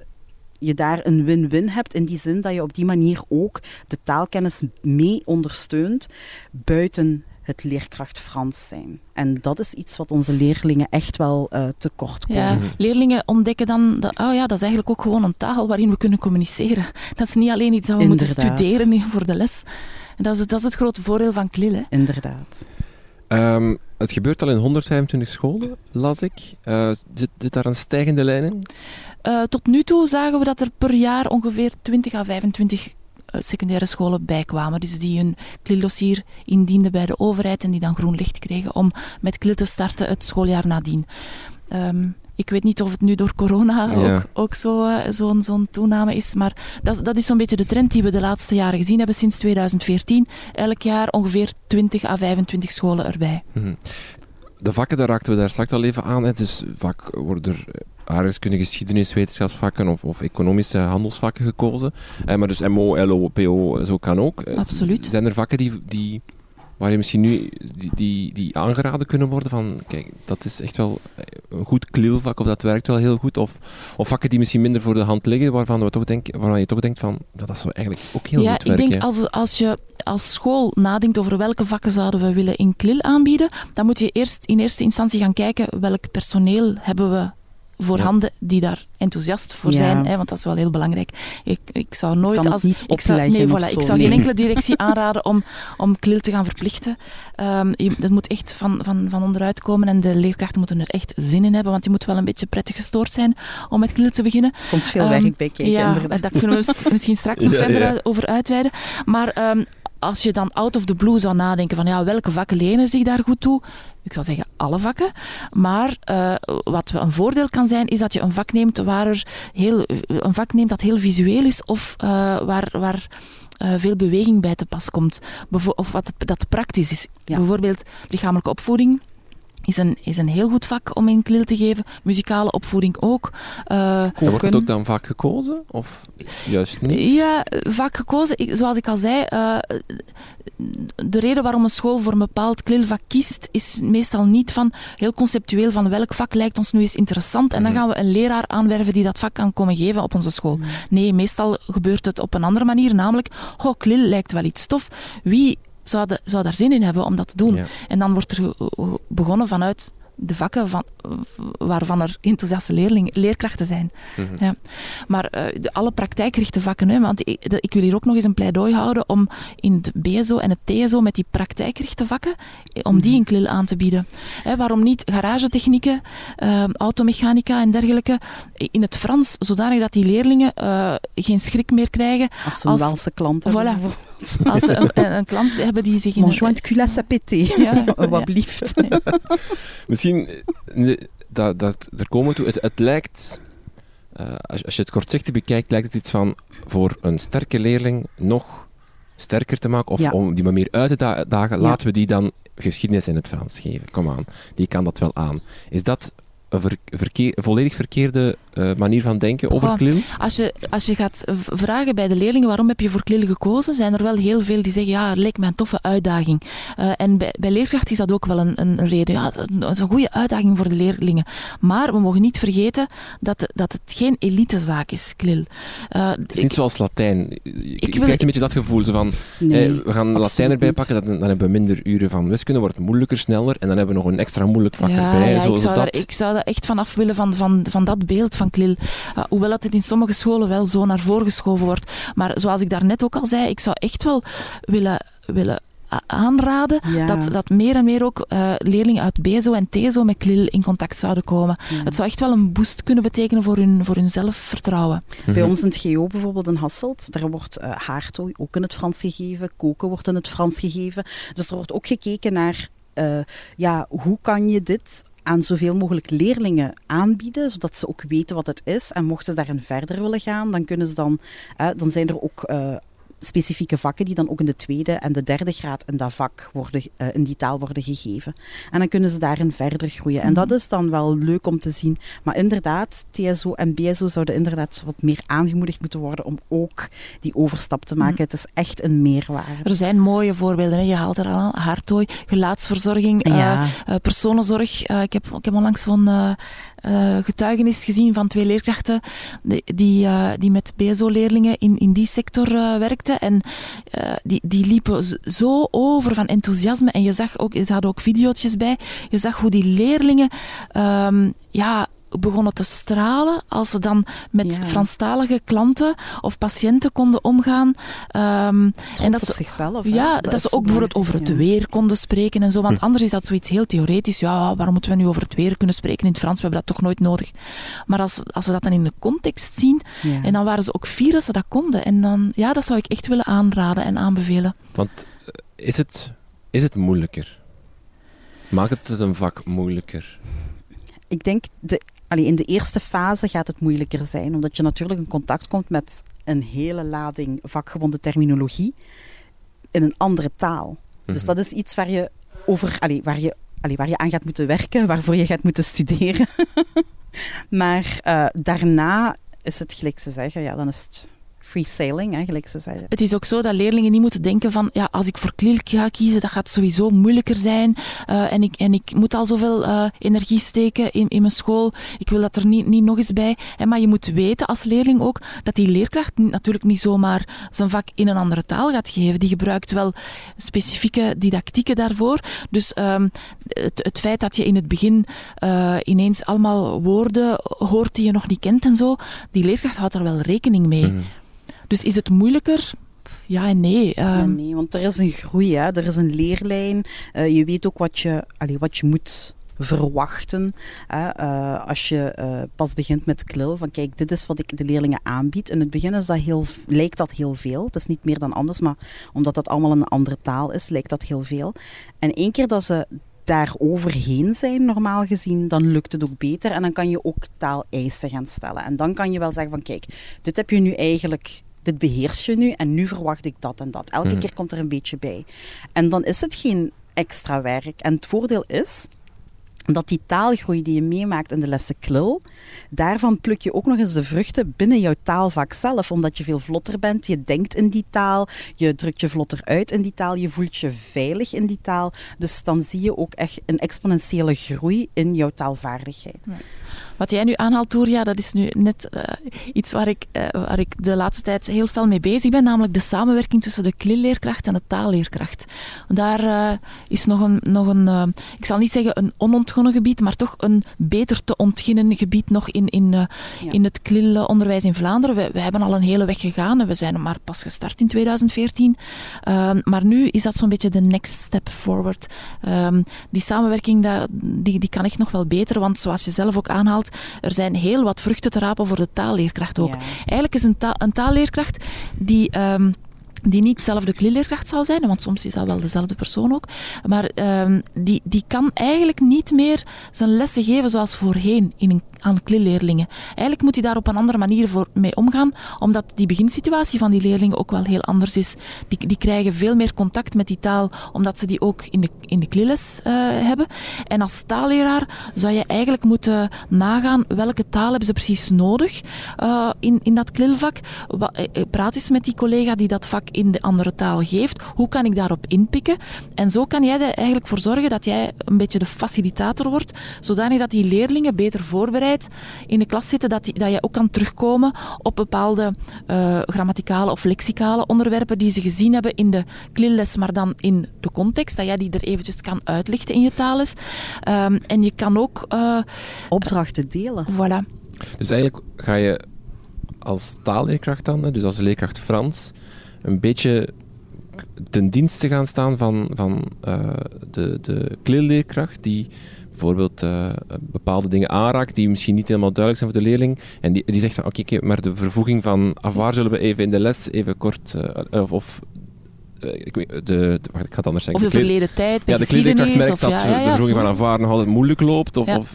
je daar een win-win hebt in die zin dat je op die manier ook de taalkennis mee ondersteunt buiten het leerkracht Frans zijn. En dat is iets wat onze leerlingen echt wel uh, tekort komen. Ja, leerlingen ontdekken dan, dat, oh ja, dat is eigenlijk ook gewoon een taal waarin we kunnen communiceren. Dat is niet alleen iets dat we moeten studeren voor de les. En dat is, dat is het grote voordeel van KLIL. Inderdaad. Um, het gebeurt al in 125 scholen, las ik. Uh, zit, zit daar een stijgende lijn in? Uh, tot nu toe zagen we dat er per jaar ongeveer 20 à 25 uh, secundaire scholen bijkwamen. Dus die hun klildossier indienden bij de overheid en die dan groen licht kregen om met klil te starten het schooljaar nadien. Um, ik weet niet of het nu door corona ook, ook zo'n zo zo'n toename is, maar dat, dat is zo'n beetje de trend die we de laatste jaren gezien hebben sinds 2014. Elk jaar ongeveer 20 à 25 scholen erbij. Mm -hmm. De vakken, daar raakten we daar straks al even aan. Het is vak worden er aardrijkskunde, geschiedenis, wetenschapsvakken of, of economische handelsvakken gekozen. Eh, maar dus MO, LO, PO, zo kan ook. Eh, Absoluut. Zijn er vakken die, die waar je misschien nu die, die, die aangeraden kunnen worden van, kijk, dat is echt wel een goed klielvak of dat werkt wel heel goed. Of, of vakken die misschien minder voor de hand liggen, waarvan, we toch denken, waarvan je toch denkt van, dat is eigenlijk ook heel ja, goed werken. Ja, ik denk als, als je als school nadenkt over welke vakken zouden we willen in klil aanbieden, dan moet je eerst in eerste instantie gaan kijken welk personeel hebben we voorhanden ja. die daar enthousiast voor ja. zijn, hè, want dat is wel heel belangrijk. Ik, ik zou nooit als ik zou, nee, voilà, ik zou geen enkele directie aanraden om, om KLIL te gaan verplichten. Um, je, dat moet echt van, van, van onderuit komen en de leerkrachten moeten er echt zin in hebben, want je moet wel een beetje prettig gestoord zijn om met KLIL te beginnen. Er komt veel um, werk bij kijken, ja, inderdaad. Daar kunnen we misschien straks nog verder over uitweiden. Maar um, als je dan out of the blue zou nadenken van ja, welke vakken lenen zich daar goed toe? Ik zou zeggen alle vakken. Maar uh, wat een voordeel kan zijn, is dat je een vak neemt waar er heel, een vak neemt dat heel visueel is of uh, waar, waar uh, veel beweging bij te pas komt. Bevo of wat dat praktisch is. Ja. Bijvoorbeeld lichamelijke opvoeding is een, is een heel goed vak om in klil te geven. Muzikale opvoeding ook. Uh, wordt het ook dan vaak gekozen? Of juist niet? Ja, vaak gekozen. Ik, zoals ik al zei, uh, de reden waarom een school voor een bepaald klilvak kiest, is meestal niet van heel conceptueel van welk vak lijkt ons nu eens interessant en dan mhm. gaan we een leraar aanwerven die dat vak kan komen geven op onze school. Mhm. Nee, meestal gebeurt het op een andere manier, namelijk, oh, klil lijkt wel iets tof. Wie zou, de, zou daar zin in hebben om dat te doen? En dan wordt er begonnen vanuit de vakken van, waarvan er enthousiaste leerling, leerkrachten zijn. Mhm. ja. Maar uh, de, alle praktijkgerichte vakken, hè, want ik, ik, wil hier ook nog eens een pleidooi houden om in het BSO en het TSO met die praktijkgerichte vakken, eh, om die mhm. in klil aan te bieden. Hè, waarom niet garagetechnieken, uh, automechanica en dergelijke in het Frans, zodanig dat die leerlingen uh, geen schrik meer krijgen. Als ze een Waalse klant Als ze een, een, klant hebben die zich... In Mon joint culasse. Ja. Wat blieft. Misschien, dat, dat, er komen toe, het, het lijkt, uh, als, als, je het kortzichtig bekijkt, lijkt het iets van voor een sterke leerling nog sterker te maken, of om die maar meer uit te dagen, laten we die dan geschiedenis in het Frans geven. Kom aan, die kan dat wel aan. Is dat een verkeer, volledig verkeerde uh, manier van denken over Klil? Als je, als je gaat vragen bij de leerlingen waarom heb je voor Klil gekozen, zijn er wel heel veel die zeggen ja, het leek mij een toffe uitdaging. Uh, en bij, bij leerkracht is dat ook wel een, een reden. Ja, het is een goede uitdaging voor de leerlingen. Maar we mogen niet vergeten dat, dat het geen elitezaak is, Klil. Uh, het is niet zoals Latijn. Ik, ik krijg een beetje dat gevoel van, we gaan Latijn erbij pakken, dan, dan, hebben we minder uren van wiskunde, wordt het moeilijker, sneller, en dan hebben we nog een extra moeilijk vak erbij. Ja, ik, zou dat... daar, ik zou daar echt vanaf willen van, van, van dat beeld van uh, hoewel het in sommige scholen wel zo naar voren geschoven wordt. Maar zoals ik daarnet ook al zei, ik zou echt wel willen, willen aanraden dat, dat meer en meer ook uh, leerlingen uit BESO en TESO met KLIL in contact zouden komen. Het zou echt wel een boost kunnen betekenen voor hun, voor hun zelfvertrouwen. Bij mhm. ons in het GO bijvoorbeeld in Hasselt, daar wordt uh, haartooi ook in het Frans gegeven, koken wordt in het Frans gegeven. Dus er wordt ook gekeken naar uh, ja, hoe kan je dit aan zoveel mogelijk leerlingen aanbieden, zodat ze ook weten wat het is. En mochten ze daarin verder willen gaan, dan, kunnen ze dan, dan zijn er ook uh, specifieke vakken die dan ook in de tweede en de derde graad in dat vak worden, uh, in die taal worden gegeven. En dan kunnen ze daarin verder groeien. En dat mhm. is dan wel leuk om te zien. Maar inderdaad, TSO en BSO zouden inderdaad wat meer aangemoedigd moeten worden om ook die overstap te maken. Mhm. Het is echt een meerwaarde. Er zijn mooie voorbeelden. Hè. Je haalt er al haartooi, gelaatsverzorging, ja. uh, personenzorg. ik, heb, ik heb onlangs zo'n uh, getuigenis gezien van twee leerkrachten die, die, uh, die met BSO-leerlingen in, in die sector uh, werkten. En die, die liepen zo over van enthousiasme. En je zag ook, er hadden ook video's bij, je zag hoe die leerlingen um, ja, begonnen te stralen als ze dan met Franstalige klanten of patiënten konden omgaan. Um, en dat ze, zichzelf. Ja, dat, ze ook bijvoorbeeld over het weer konden spreken en zo. Want hm. anders is dat zoiets heel theoretisch. Ja, waarom moeten we nu over het weer kunnen spreken in het Frans? We hebben dat toch nooit nodig. Maar als, als ze dat dan in de context zien, en dan waren ze ook fier dat ze dat konden. En dan, ja, dat zou ik echt willen aanraden en aanbevelen. Want eh, is het, is het moeilijker? Maakt het een vak moeilijker? Ik denk, de allee, in de eerste fase gaat het moeilijker zijn, omdat je natuurlijk in contact komt met een hele lading vakgebonden terminologie in een andere taal. Dus mhm. dat is iets waar je, over, allee, waar, je, allee, waar je aan gaat moeten werken, waarvoor je gaat moeten studeren. maar uh, daarna is het gelijk ze zeggen, ja, dan is het free sailing, eigenlijk ze zeggen. Het is ook zo dat leerlingen niet moeten denken van, ja, als ik voor klil ga kiezen, dat gaat sowieso moeilijker zijn. Uh, en, ik, en ik moet al zoveel uh, energie steken in, in mijn school. Ik wil dat er niet, niet nog eens bij. En, maar je moet weten als leerling ook dat die leerkracht natuurlijk niet zomaar zijn vak in een andere taal gaat geven. Die gebruikt wel specifieke didactieken daarvoor. Dus um, het, het feit dat je in het begin uh, ineens allemaal woorden hoort die je nog niet kent en zo, die leerkracht houdt daar wel rekening mee. Mhm. Dus is het moeilijker? Ja en nee. Ja, ehm. nee, want er is een groei, hè. er is een leerlijn. Uh, je weet ook wat je, wat je moet verwachten. Hè. Uh, als je uh, pas begint met klil, van kijk, dit is wat ik de leerlingen aanbied. In het begin is dat heel, lijkt dat heel veel. Het is niet meer dan anders, maar omdat dat allemaal een andere taal is, lijkt dat heel veel. En één keer dat ze daar overheen zijn, normaal gezien, dan lukt het ook beter. En dan kan je ook taaleisen gaan stellen. En dan kan je wel zeggen van kijk, dit heb je nu eigenlijk dit beheers je nu en nu verwacht ik dat en dat. Elke mhm. keer komt er een beetje bij. En dan is het geen extra werk. En het voordeel is, dat die taalgroei die je meemaakt in de lessen klil, daarvan pluk je ook nog eens de vruchten binnen jouw taalvak zelf, omdat je veel vlotter bent, je denkt in die taal, je drukt je vlotter uit in die taal, je voelt je veilig in die taal. Dus dan zie je ook echt een exponentiële groei in jouw taalvaardigheid. Wat jij nu aanhaalt, Toeria, dat is nu net uh, iets waar ik, uh, waar ik de laatste tijd heel fel mee bezig ben, namelijk de samenwerking tussen de klilleerkracht en de taalleerkracht. Daar uh, is nog een, nog een ik zal niet zeggen een onontgonnen gebied, maar toch een beter te ontginnen gebied nog in, in, ja. in het klilonderwijs in Vlaanderen. We, we, hebben al een hele weg gegaan en we zijn maar pas gestart in 2014. Ehm, maar nu is dat zo'n beetje de next step forward. Um, die samenwerking daar, die, die kan echt nog wel beter, want zoals je zelf ook aanhaalt, er zijn heel wat vruchten te rapen voor de taalleerkracht ook. Eigenlijk is een, een taalleerkracht die... Um, die niet zelf de klilleerkracht zou zijn, want soms is dat wel dezelfde persoon ook, maar um, die, die kan eigenlijk niet meer zijn lessen geven zoals voorheen in een aan klilleerlingen. Eigenlijk moet hij daar op een andere manier voor mee omgaan, omdat die beginsituatie van die leerlingen ook wel heel anders is. Die, die krijgen veel meer contact met die taal, omdat ze die ook in de, in de klimles uh, hebben. En als taalleraar zou je eigenlijk moeten nagaan welke taal hebben ze precies nodig uh, in, in dat klilvak. Eh, praat eens met die collega die dat vak in de andere taal geeft. Hoe kan ik daarop inpikken? En zo kan jij er eigenlijk voor zorgen dat jij een beetje de facilitator wordt, zodanig dat die leerlingen beter voorbereid in de klas zitten, dat, die, dat je ook kan terugkomen op bepaalde uh, grammaticale of lexicale onderwerpen die ze gezien hebben in de klilles, maar dan in de context, dat jij die er eventjes kan uitlichten in je taalles. Um, en je kan ook... Uh, Opdrachten delen. Voilà. Dus eigenlijk ga je als taalleerkracht dan, dus als leerkracht Frans, een beetje ten dienste gaan staan van, van uh, de, de klilleerkracht die bijvoorbeeld uh, bepaalde dingen aanraakt die misschien niet helemaal duidelijk zijn voor de leerling. En die, die zegt van oké, okay, maar de vervoeging van waar zullen we even in de les even kort uh, of, of ik, weet, de, de, wacht, ik ga het anders zeggen. Of de verleden tijd, Ja, de klederkracht merkt dat ja, ja, de vervoeging van aanvaar nog altijd moeilijk loopt. Of, of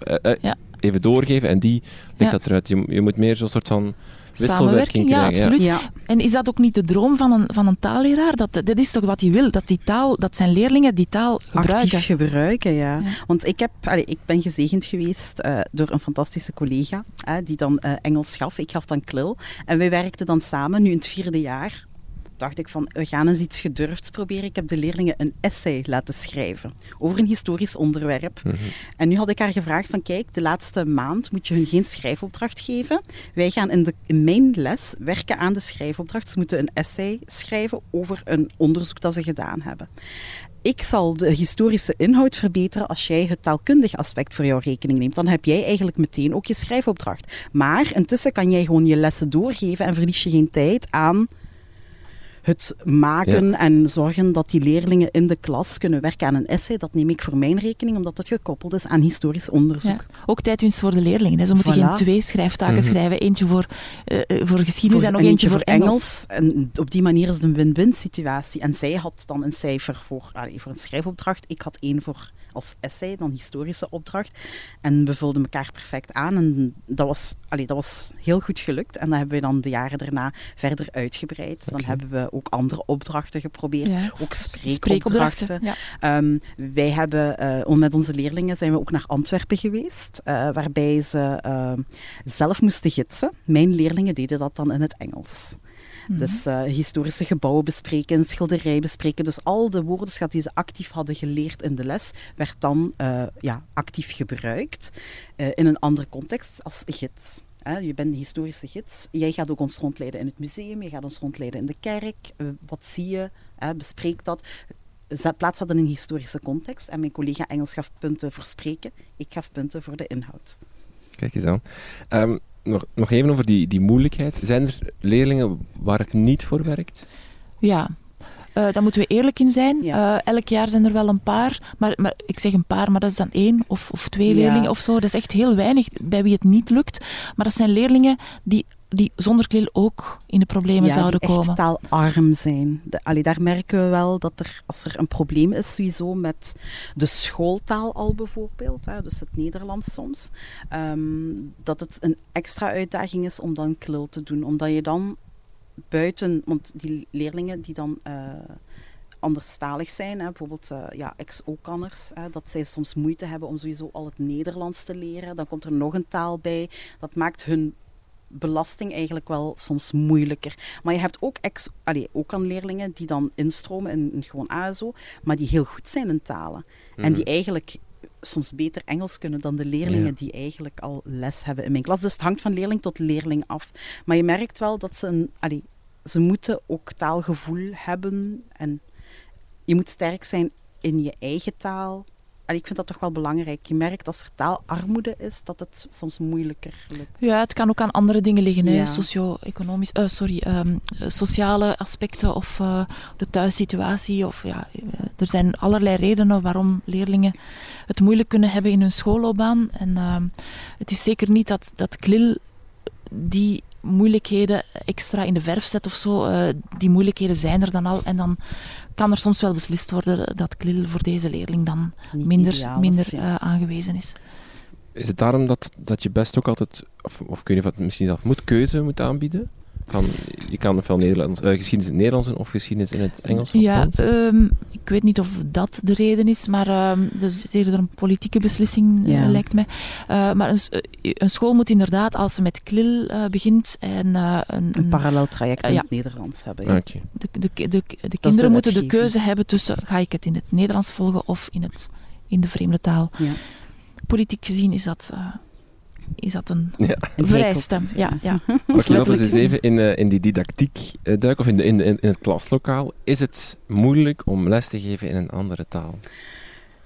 even doorgeven en die legt dat eruit. Je, je moet meer zo'n soort van Samenwerking, ja, absoluut. Ja. En is dat ook niet de droom van een, van een taalleraar? Dat, dat is toch wat hij wil, dat, die taal, dat zijn leerlingen die taal gebruiken? Actief gebruiken, ja. ja. Want ik, heb, allez, ik ben gezegend geweest uh, door een fantastische collega, uh, die dan uh, Engels gaf. Ik gaf dan klil. En wij werkten dan samen, nu in het vierde jaar, dacht ik van, we gaan eens iets gedurfds proberen. Ik heb de leerlingen een essay laten schrijven over een historisch onderwerp. Mm -hmm. En nu had ik haar gevraagd van, kijk, de laatste maand moet je hun geen schrijfopdracht geven. Wij gaan in, de, in mijn les werken aan de schrijfopdracht. Ze moeten een essay schrijven over een onderzoek dat ze gedaan hebben ik zal de historische inhoud verbeteren als jij het taalkundig aspect voor jouw rekening neemt. Dan heb jij eigenlijk meteen ook je schrijfopdracht. Maar intussen kan jij gewoon je lessen doorgeven en verlies je geen tijd aan het maken en zorgen dat die leerlingen in de klas kunnen werken aan een essay, dat neem ik voor mijn rekening, omdat het gekoppeld is aan historisch onderzoek. Ja. Ook tijdwinst voor de leerlingen. Ze moeten geen twee schrijftaken mm -hmm. schrijven. Eentje voor, uh, voor geschiedenis voor, en nog eentje voor Engels. Engels. En op die manier is het een win-win situatie. En zij had dan een cijfer voor, allee, voor een schrijfopdracht. Ik had één voor als essay, dan historische opdracht. En we vulden elkaar perfect aan. En dat was, allee, dat was heel goed gelukt. En dat hebben we dan de jaren daarna verder uitgebreid. Dan hebben we ook andere opdrachten geprobeerd. Ja. Ook spreekopdrachten. Ja. Um, wij hebben, uh, met onze leerlingen zijn we ook naar Antwerpen geweest. Uh, waarbij ze uh, zelf moesten gidsen. Mijn leerlingen deden dat dan in het Engels. Mhm. Dus uh, historische gebouwen bespreken, schilderij bespreken. Dus al de woordenschat die ze actief hadden geleerd in de les, werd dan uh, ja, actief gebruikt uh, in een andere context als gids. je bent de historische gids. Jij gaat ook ons rondleiden in het museum, je gaat ons rondleiden in de kerk. wat zie je? bespreek dat plaats dat in een historische context. En mijn collega Engels gaf punten voor spreken, ik gaf punten voor de inhoud. Kijk eens aan. Um, nog, nog even over die, die moeilijkheid. Zijn er leerlingen waar het niet voor werkt? Ja, uh, daar moeten we eerlijk in zijn. Ja. Uh, elk jaar zijn er wel een paar, maar, maar ik zeg een paar, maar dat is dan één of, of twee leerlingen of zo. Dat is echt heel weinig bij wie het niet lukt. Maar dat zijn leerlingen die die zonder klil ook in de problemen ja, zouden komen. echt taalarm zijn. De, allee, daar merken we wel dat er, als er een probleem is sowieso met de schooltaal al bijvoorbeeld, hè, dus het Nederlands soms, um, dat het een extra uitdaging is om dan klil te doen. Omdat je dan buiten, want die leerlingen die dan... Uh, anderstalig zijn, hè, bijvoorbeeld uh, ja, ex-Okanners, dat zij soms moeite hebben om sowieso al het Nederlands te leren. Dan komt er nog een taal bij. Dat maakt hun belasting eigenlijk wel soms moeilijker. Maar je hebt ook, ex, allee, ook aan leerlingen die dan instromen in, in gewoon ASO, maar die heel goed zijn in talen. En die mhm. eigenlijk soms beter Engels kunnen dan de leerlingen die eigenlijk al les hebben in mijn klas. Dus het hangt van leerling tot leerling af. Maar je merkt wel dat ze een... Allee, ze moeten ook taalgevoel hebben en je moet sterk zijn in je eigen taal ik vind dat toch wel belangrijk. Je merkt als er taalarmoede is, dat het soms moeilijker lukt. Ja, het kan ook aan andere dingen liggen. Ja. Socio-economisch, uh, sorry, um, sociale aspecten of uh, de thuissituatie. Of, ja, uh, er zijn allerlei redenen waarom leerlingen het moeilijk kunnen hebben in hun schoolloopbaan. En ehm, het is zeker niet dat, dat KLIL die moeilijkheden extra in de verf zet of zo. die moeilijkheden zijn er dan al. En dan kan er soms wel beslist worden dat KLIL voor deze leerling dan minder, minder uh, aangewezen is. Is het daarom dat, dat je best ook altijd, of, of kun je wat misschien zelf moet, keuze moet aanbieden? Van, je kan ofwel Nederlands, uh, geschiedenis in het Nederlands of geschiedenis in het Engels of Ja, um, ik weet niet of dat de reden is, maar um, dat is eerder een politieke beslissing, uh, lijkt mij. Uh, maar een, een, school moet inderdaad, als ze met KLIL begint en... een, een, parallel traject in het Nederlands hebben. Ja. Okay. De, de, de, de kinderen moeten de keuze hebben tussen, ga ik het in het Nederlands volgen of in, het, in de vreemde taal. Ja. Politiek gezien is dat is dat een, ja. vereiste. Ja, ja. Oké, laten we eens even in, uh, in die didactiek uh, duiken, of in, de, in, in, het klaslokaal. Is het moeilijk om les te geven in een andere taal?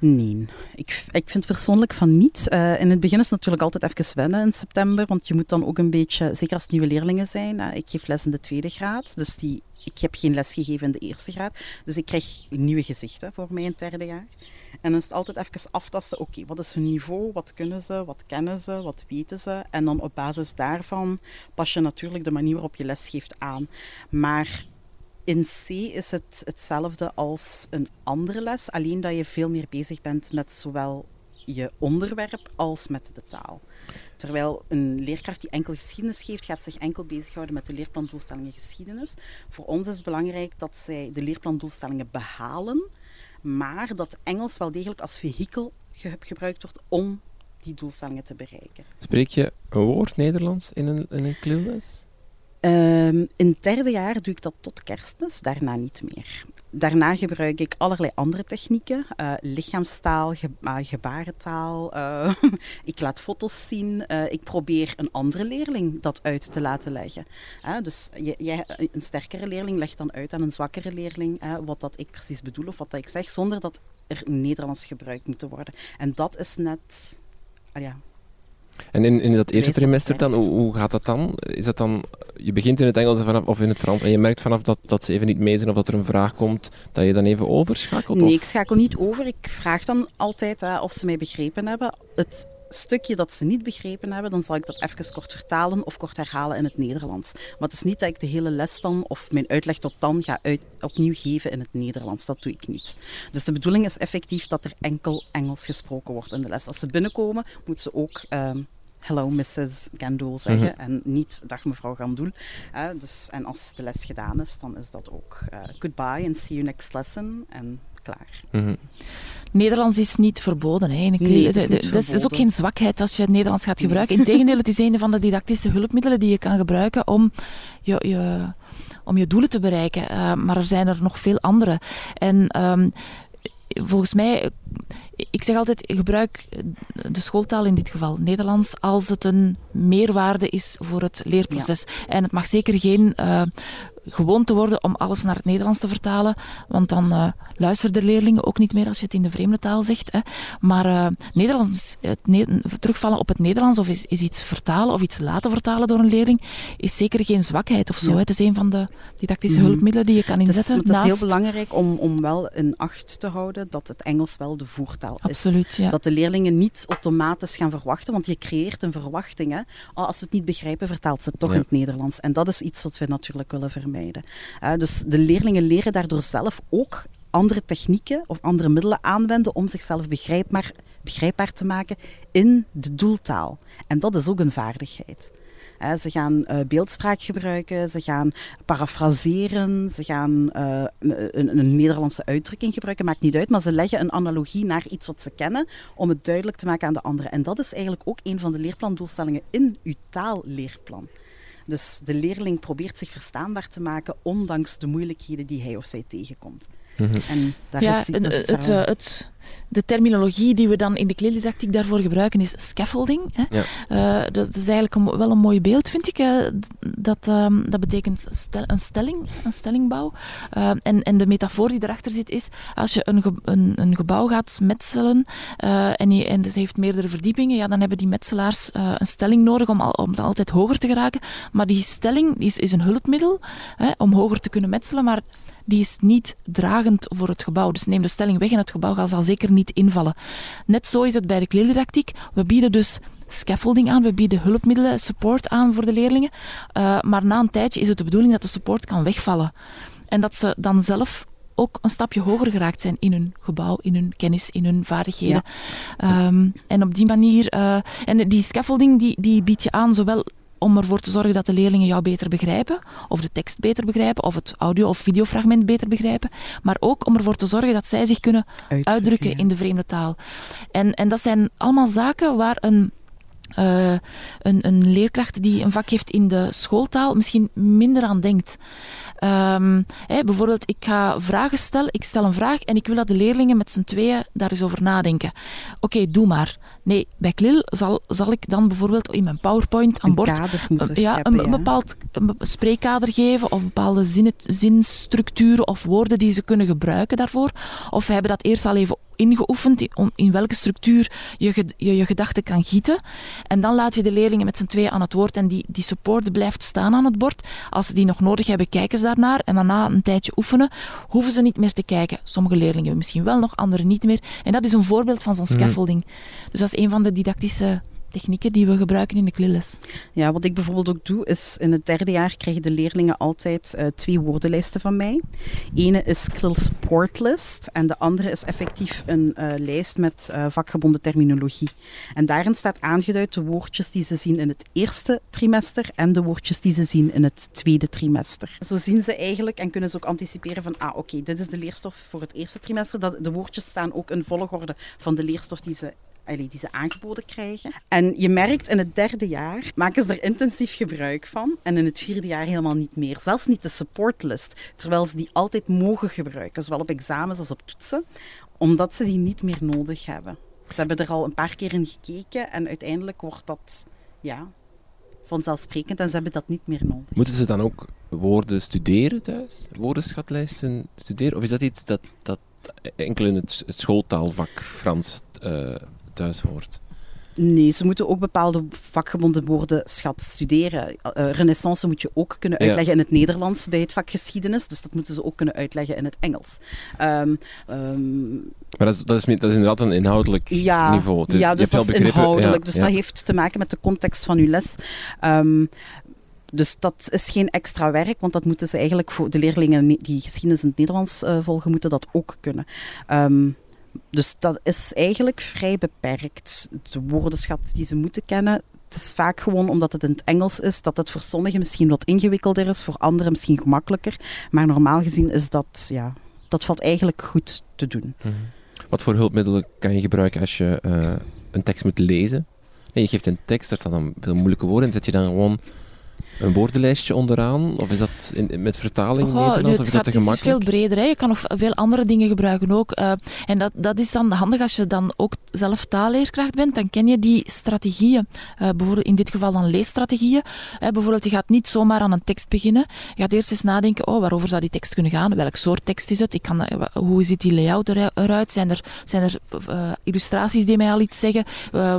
Nee, ik, ik vind persoonlijk van niet. Uh, in het begin is het natuurlijk altijd even wennen in september, want je moet dan ook een beetje, zeker als het nieuwe leerlingen zijn, ik geef les in de tweede graad, dus die, ik heb geen les gegeven in de eerste graad, dus ik krijg nieuwe gezichten voor mij in het derde jaar. En dan is het altijd even aftasten, oké, wat is hun niveau, wat kunnen ze, wat kennen ze, wat weten ze. En dan op basis daarvan pas je natuurlijk de manier waarop je les geeft aan. Maar in C is het hetzelfde als een andere les, alleen dat je veel meer bezig bent met zowel je onderwerp als met de taal. Terwijl een leerkracht die enkel geschiedenis geeft, gaat zich enkel bezighouden met de leerplandoelstellingen geschiedenis. Voor ons is het belangrijk dat zij de leerplandoelstellingen behalen, maar dat Engels wel degelijk als vehikel gebruikt wordt om die doelstellingen te bereiken. Spreek je een woord Nederlands in een, in een? Um, in het derde jaar doe ik dat tot kerstmis, daarna niet meer. Daarna gebruik ik allerlei andere technieken. Uh, lichaamstaal, ge uh, gebarentaal. Uh, ik laat foto's zien. ik probeer een andere leerling dat uit te laten leggen. dus een sterkere leerling legt dan uit aan een zwakkere leerling wat dat ik precies bedoel of wat dat ik zeg, zonder dat er Nederlands gebruikt moet worden. En dat is net... ja, en in, in dat eerste trimester dan, hoe, hoe, gaat dat dan? Is dat dan, je begint in het Engels vanaf, of in het Frans en je merkt vanaf dat, dat ze even niet mee zijn of dat er een vraag komt, dat je dan even overschakelt? Nee, ik schakel niet over. Ik vraag dan altijd of ze mij begrepen hebben. Het stukje dat ze niet begrepen hebben, dan zal ik dat even kort vertalen of kort herhalen in het Nederlands. Maar het is niet dat ik de hele les dan of mijn uitleg tot dan ga uit, opnieuw geven in het Nederlands. Dat doe ik niet. Dus de bedoeling is effectief dat er enkel Engels gesproken wordt in de les. Als ze binnenkomen, moeten ze ook ehm, hello Mrs. Gandoul zeggen mhm. en niet dag mevrouw Gandoul. Uh, dus, en als de les gedaan is, dan is dat ook uh, goodbye and see you next lesson en klaar. Mhm. Nederlands is niet verboden. Hè. Nee, het is, dat is ook geen zwakheid als je het Nederlands gaat gebruiken. Integendeel, het is een van de didactische hulpmiddelen die je kan gebruiken om je, je om je doelen te bereiken. Uh, maar er zijn er nog veel andere. En um, volgens mij, ik zeg altijd, gebruik de schooltaal in dit geval, Nederlands, als het een meerwaarde is voor het leerproces. En het mag zeker geen uh, gewoon te worden om alles naar het Nederlands te vertalen, want dan uh, luisteren de leerlingen ook niet meer als je het in de vreemde taal zegt. Hè. Maar uh, Nederlands, het terugvallen op het Nederlands of is, is, iets vertalen of iets laten vertalen door een leerling, is zeker geen zwakheid of zo. Hè. Het is een van de didactische mhm. hulpmiddelen die je kan inzetten. Het is, het is heel belangrijk om, om wel in acht te houden dat het Engels wel de voertaal is. Absoluut, ja. Dat de leerlingen niet automatisch gaan verwachten, want je creëert een verwachting. Hè. Als we het niet begrijpen, vertaalt ze het toch in het Nederlands. En dat is iets wat we natuurlijk willen vermijden dus de leerlingen leren daardoor zelf ook andere technieken of andere middelen aanwenden om zichzelf begrijpbaar, begrijpbaar te maken in de doeltaal. En dat is ook een vaardigheid. ze gaan beeldspraak gebruiken, ze gaan parafraseren, ze gaan een, een, Nederlandse uitdrukking gebruiken, maakt niet uit, maar ze leggen een analogie naar iets wat ze kennen om het duidelijk te maken aan de anderen. En dat is eigenlijk ook een van de leerplandoelstellingen in uw taalleerplan. Dus de leerling probeert zich verstaanbaar te maken, ondanks de moeilijkheden die hij of zij tegenkomt. Mhm. En daar ja, is, het, het, eh, het, de terminologie die we dan in de kleeldidactiek daarvoor gebruiken is scaffolding. Hè. Ja. Uh, dat, is eigenlijk wel een mooi beeld, vind ik. Dat, um, dat betekent stel, een stelling, een stellingbouw. Uh, en, en de metafoor die erachter zit is, als je een, ge, een, een, gebouw gaat metselen en, je, en dus heeft meerdere verdiepingen, ja, dan hebben die metselaars een stelling nodig om, al, om altijd hoger te geraken. Maar die stelling is, is een hulpmiddel hè, om hoger te kunnen metselen, maar die is niet dragend voor het gebouw. Dus neem de stelling weg en het gebouw zal zeker niet invallen. Net zo is het bij de kleeldidactiek. We bieden dus scaffolding aan, we bieden hulpmiddelen, support aan voor de leerlingen. Uh, maar na een tijdje is het de bedoeling dat de support kan wegvallen. En dat ze dan zelf ook een stapje hoger geraakt zijn in hun gebouw, in hun kennis, in hun vaardigheden. Ja. Um, en op die manier, uh, en die scaffolding die, die bied je aan zowel om ervoor te zorgen dat de leerlingen jou beter begrijpen, of de tekst beter begrijpen, of het audio- of videofragment beter begrijpen, maar ook om ervoor te zorgen dat zij zich kunnen uitdrukken, in de vreemde taal. En, en dat zijn allemaal zaken waar een uh, een, een, leerkracht die een vak heeft in de schooltaal misschien minder aan denkt. Um, bijvoorbeeld, ik ga vragen stellen, ik stel een vraag en ik wil dat de leerlingen met z'n tweeën daar eens over nadenken. Oké, doe maar. Nee, bij Klil zal, zal ik dan bijvoorbeeld in mijn PowerPoint aan boord ja, een, een, bepaald een spreekkader geven of bepaalde zin, zinstructuren of woorden die ze kunnen gebruiken daarvoor. Of we hebben dat eerst al even ingeoefend in welke structuur je je, je gedachten kan gieten. En dan laat je de leerlingen met z'n tweeën aan het woord en die, die support blijft staan aan het bord. Als ze die nog nodig hebben, kijken ze daarnaar. En dan na een tijdje oefenen, hoeven ze niet meer te kijken. Sommige leerlingen misschien wel nog, anderen niet meer. En dat is een voorbeeld van zo'n mhm. scaffolding. Dus dat is een van de didactische technieken die we gebruiken in de klimles. Ja, wat ik bijvoorbeeld ook doe, is in het derde jaar krijgen de leerlingen altijd uh, twee woordenlijsten van mij. Ene is Krill Sportlist en de andere is effectief een uh, lijst met uh, vakgebonden terminologie. En daarin staat aangeduid de woordjes die ze zien in het eerste trimester en de woordjes die ze zien in het tweede trimester. Zo zien ze eigenlijk en kunnen ze ook anticiperen van, ah oké, dit is de leerstof voor het eerste trimester. Dat, de woordjes staan ook in volgorde van de leerstof die ze die ze aangeboden krijgen. En je merkt in het derde jaar maken ze er intensief gebruik van en in het vierde jaar helemaal niet meer. Zelfs niet de supportlist, terwijl ze die altijd mogen gebruiken, zowel op examens als op toetsen, omdat ze die niet meer nodig hebben. Ze hebben er al een paar keer in gekeken en uiteindelijk wordt dat ja, vanzelfsprekend en ze hebben dat niet meer nodig. Moeten ze dan ook woorden studeren thuis? Woordenschatlijsten studeren? Of is dat iets dat, dat enkel in het, schooltaalvak Frans uh, thuis hoort. Nee, ze moeten ook bepaalde vakgebonden woorden schat studeren. Uh, renaissance moet je ook kunnen uitleggen in het Nederlands bij het vak geschiedenis, dus dat moeten ze ook kunnen uitleggen in het Engels. Um, um, maar dat is, dat, is, dat is inderdaad een inhoudelijk niveau. ja, dus dat is inhoudelijk. dus dat heeft te maken met de context van uw les. Um, dus dat is geen extra werk, want dat moeten ze eigenlijk voor de leerlingen die geschiedenis in het Nederlands uh, volgen, moeten dat ook kunnen. Um, dus dat is eigenlijk vrij beperkt. De woordenschat die ze moeten kennen, het is vaak gewoon omdat het in het Engels is, dat het voor sommigen misschien wat ingewikkelder is, voor anderen misschien gemakkelijker. Maar normaal gezien is dat, ja, dat valt eigenlijk goed te doen. Mhm. Wat voor hulpmiddelen kan je gebruiken als je uh, een tekst moet lezen? Nee, je geeft een tekst, daar staan dan veel moeilijke woorden, en zet je dan gewoon een woordenlijstje onderaan? Of is dat in, met vertaling Nederlands? Of is dat te Het is veel breder. Hè. Je kan nog veel andere dingen gebruiken ook. Uh, en dat, dat is dan handig als je dan ook zelf taalleerkracht bent. Dan ken je die strategieën. Uh, bijvoorbeeld in dit geval dan leesstrategieën. Uh, bijvoorbeeld, je gaat niet zomaar aan een tekst beginnen. Je gaat eerst eens nadenken, oh, waarover zou die tekst kunnen gaan? Welk soort tekst is het? Ik kan, hoe ziet die layout eruit? Zijn er, zijn er illustraties die mij al iets zeggen?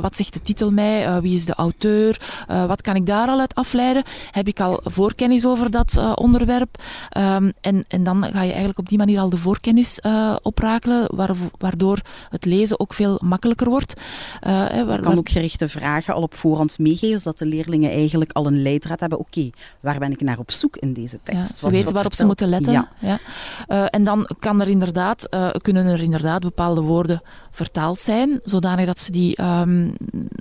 wat zegt de titel mij? wie is de auteur? wat kan ik daar al uit afleiden? Heb ik al voorkennis over dat uh, onderwerp. Um, en, en dan ga je eigenlijk op die manier al de voorkennis uh, oprakelen, waardoor het lezen ook veel makkelijker wordt. Uh, waar, je kan ook gerichte vragen al op voorhand meegeven, zodat de leerlingen eigenlijk al een leidraad hebben. Oké, waar ben ik naar op zoek in deze tekst? Ja, ze weten waarop ze moeten letten. Ja. ja. en dan kan er inderdaad, kunnen er inderdaad bepaalde woorden vertaald zijn, zodanig dat ze, die, ehm,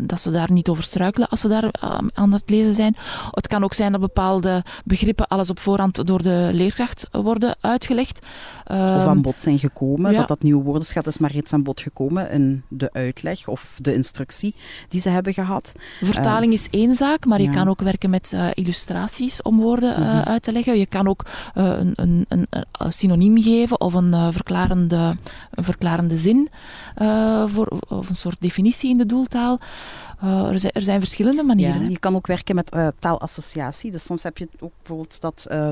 dat ze daar niet over struikelen als ze daar ehm, aan het lezen zijn. Het kan ook zijn dat bepaalde begrippen alles op voorhand door de leerkracht worden uitgelegd. of aan bod zijn gekomen, dat dat nieuwe woordenschat is maar reeds aan bod gekomen in de uitleg of de instructie die ze hebben gehad. Vertaling is één zaak, maar je kan ook werken met uh, illustraties om woorden uh, uit te leggen. Je kan ook uh, een, een, een, synoniem geven of een, verklarende, een verklarende zin voor, of een soort definitie in de doeltaal. Uh, er, zijn, er, zijn, verschillende manieren. Ja, je kan ook werken met uh, taalassociatie. Dus soms heb je ook bijvoorbeeld dat uh,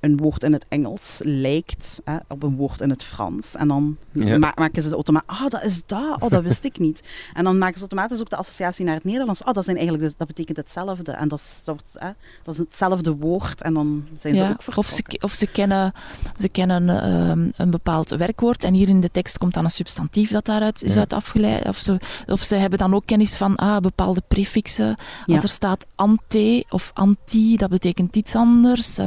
een woord in het Engels lijkt op een woord in het Frans. En dan ja. ma maken ze automatisch, ah, oh, dat is dat, oh, dat wist ik niet. En dan maken ze automatisch ook de associatie naar het Nederlands. Oh, dat, zijn eigenlijk, dat betekent hetzelfde. En dat is, dat, dat is hetzelfde woord. En dan zijn ze ook vertrokken. Of ze, of ze kennen, ze kennen ehm, een bepaald werkwoord en hier in de tekst komt dan een substantief dat daaruit is uit afgeleid. Of ze, of ze hebben dan ook kennis van, ah, bepaalde prefixen. Als er staat ante of anti, dat betekent iets anders. Uh,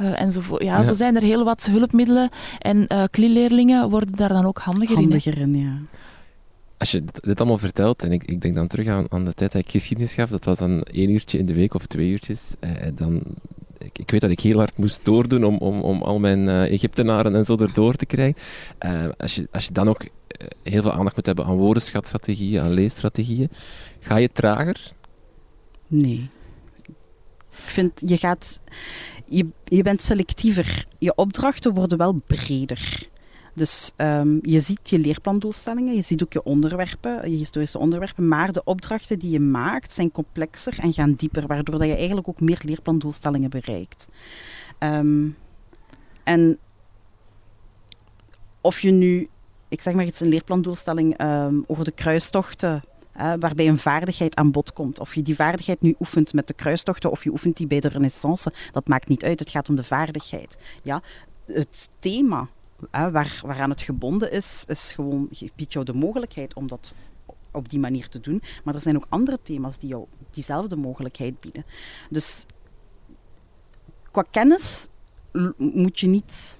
uh, enzovoort. Ja, ja, zo zijn er heel wat hulpmiddelen. En uh, kli-leerlingen worden daar dan ook handiger, handiger in. ja. Als je dit allemaal vertelt, en ik, ik denk dan terug aan, aan de tijd dat ik geschiedenis gaf, dat was dan één uurtje in de week of twee uurtjes. dan, ik, weet dat ik heel hard moest doordoen om, om, om al mijn uh, Egyptenaren en zo erdoor te krijgen. Uh, als, je, als je dan ook heel veel aandacht moet hebben aan woordenschatstrategieën, aan leesstrategieën, Ga je trager? Nee. Ik vind, je gaat... Je, je bent selectiever. Je opdrachten worden wel breder. Dus um, je ziet je leerplandoelstellingen, je ziet ook je onderwerpen, je historische onderwerpen, maar de opdrachten die je maakt zijn complexer en gaan dieper, waardoor dat je eigenlijk ook meer leerplandoelstellingen bereikt. Um, en of je nu, ik zeg maar iets, een leerplandoelstelling um, over de kruistochten waarbij een vaardigheid aan bod komt. Of je die vaardigheid nu oefent met de kruistochten of je oefent die bij de renaissance, dat maakt niet uit. Het gaat om de vaardigheid. Ja, het thema waar, waaraan het gebonden is, is gewoon, biedt jou de mogelijkheid om dat op die manier te doen. Maar er zijn ook andere thema's die jou diezelfde mogelijkheid bieden. Dus qua kennis moet je niet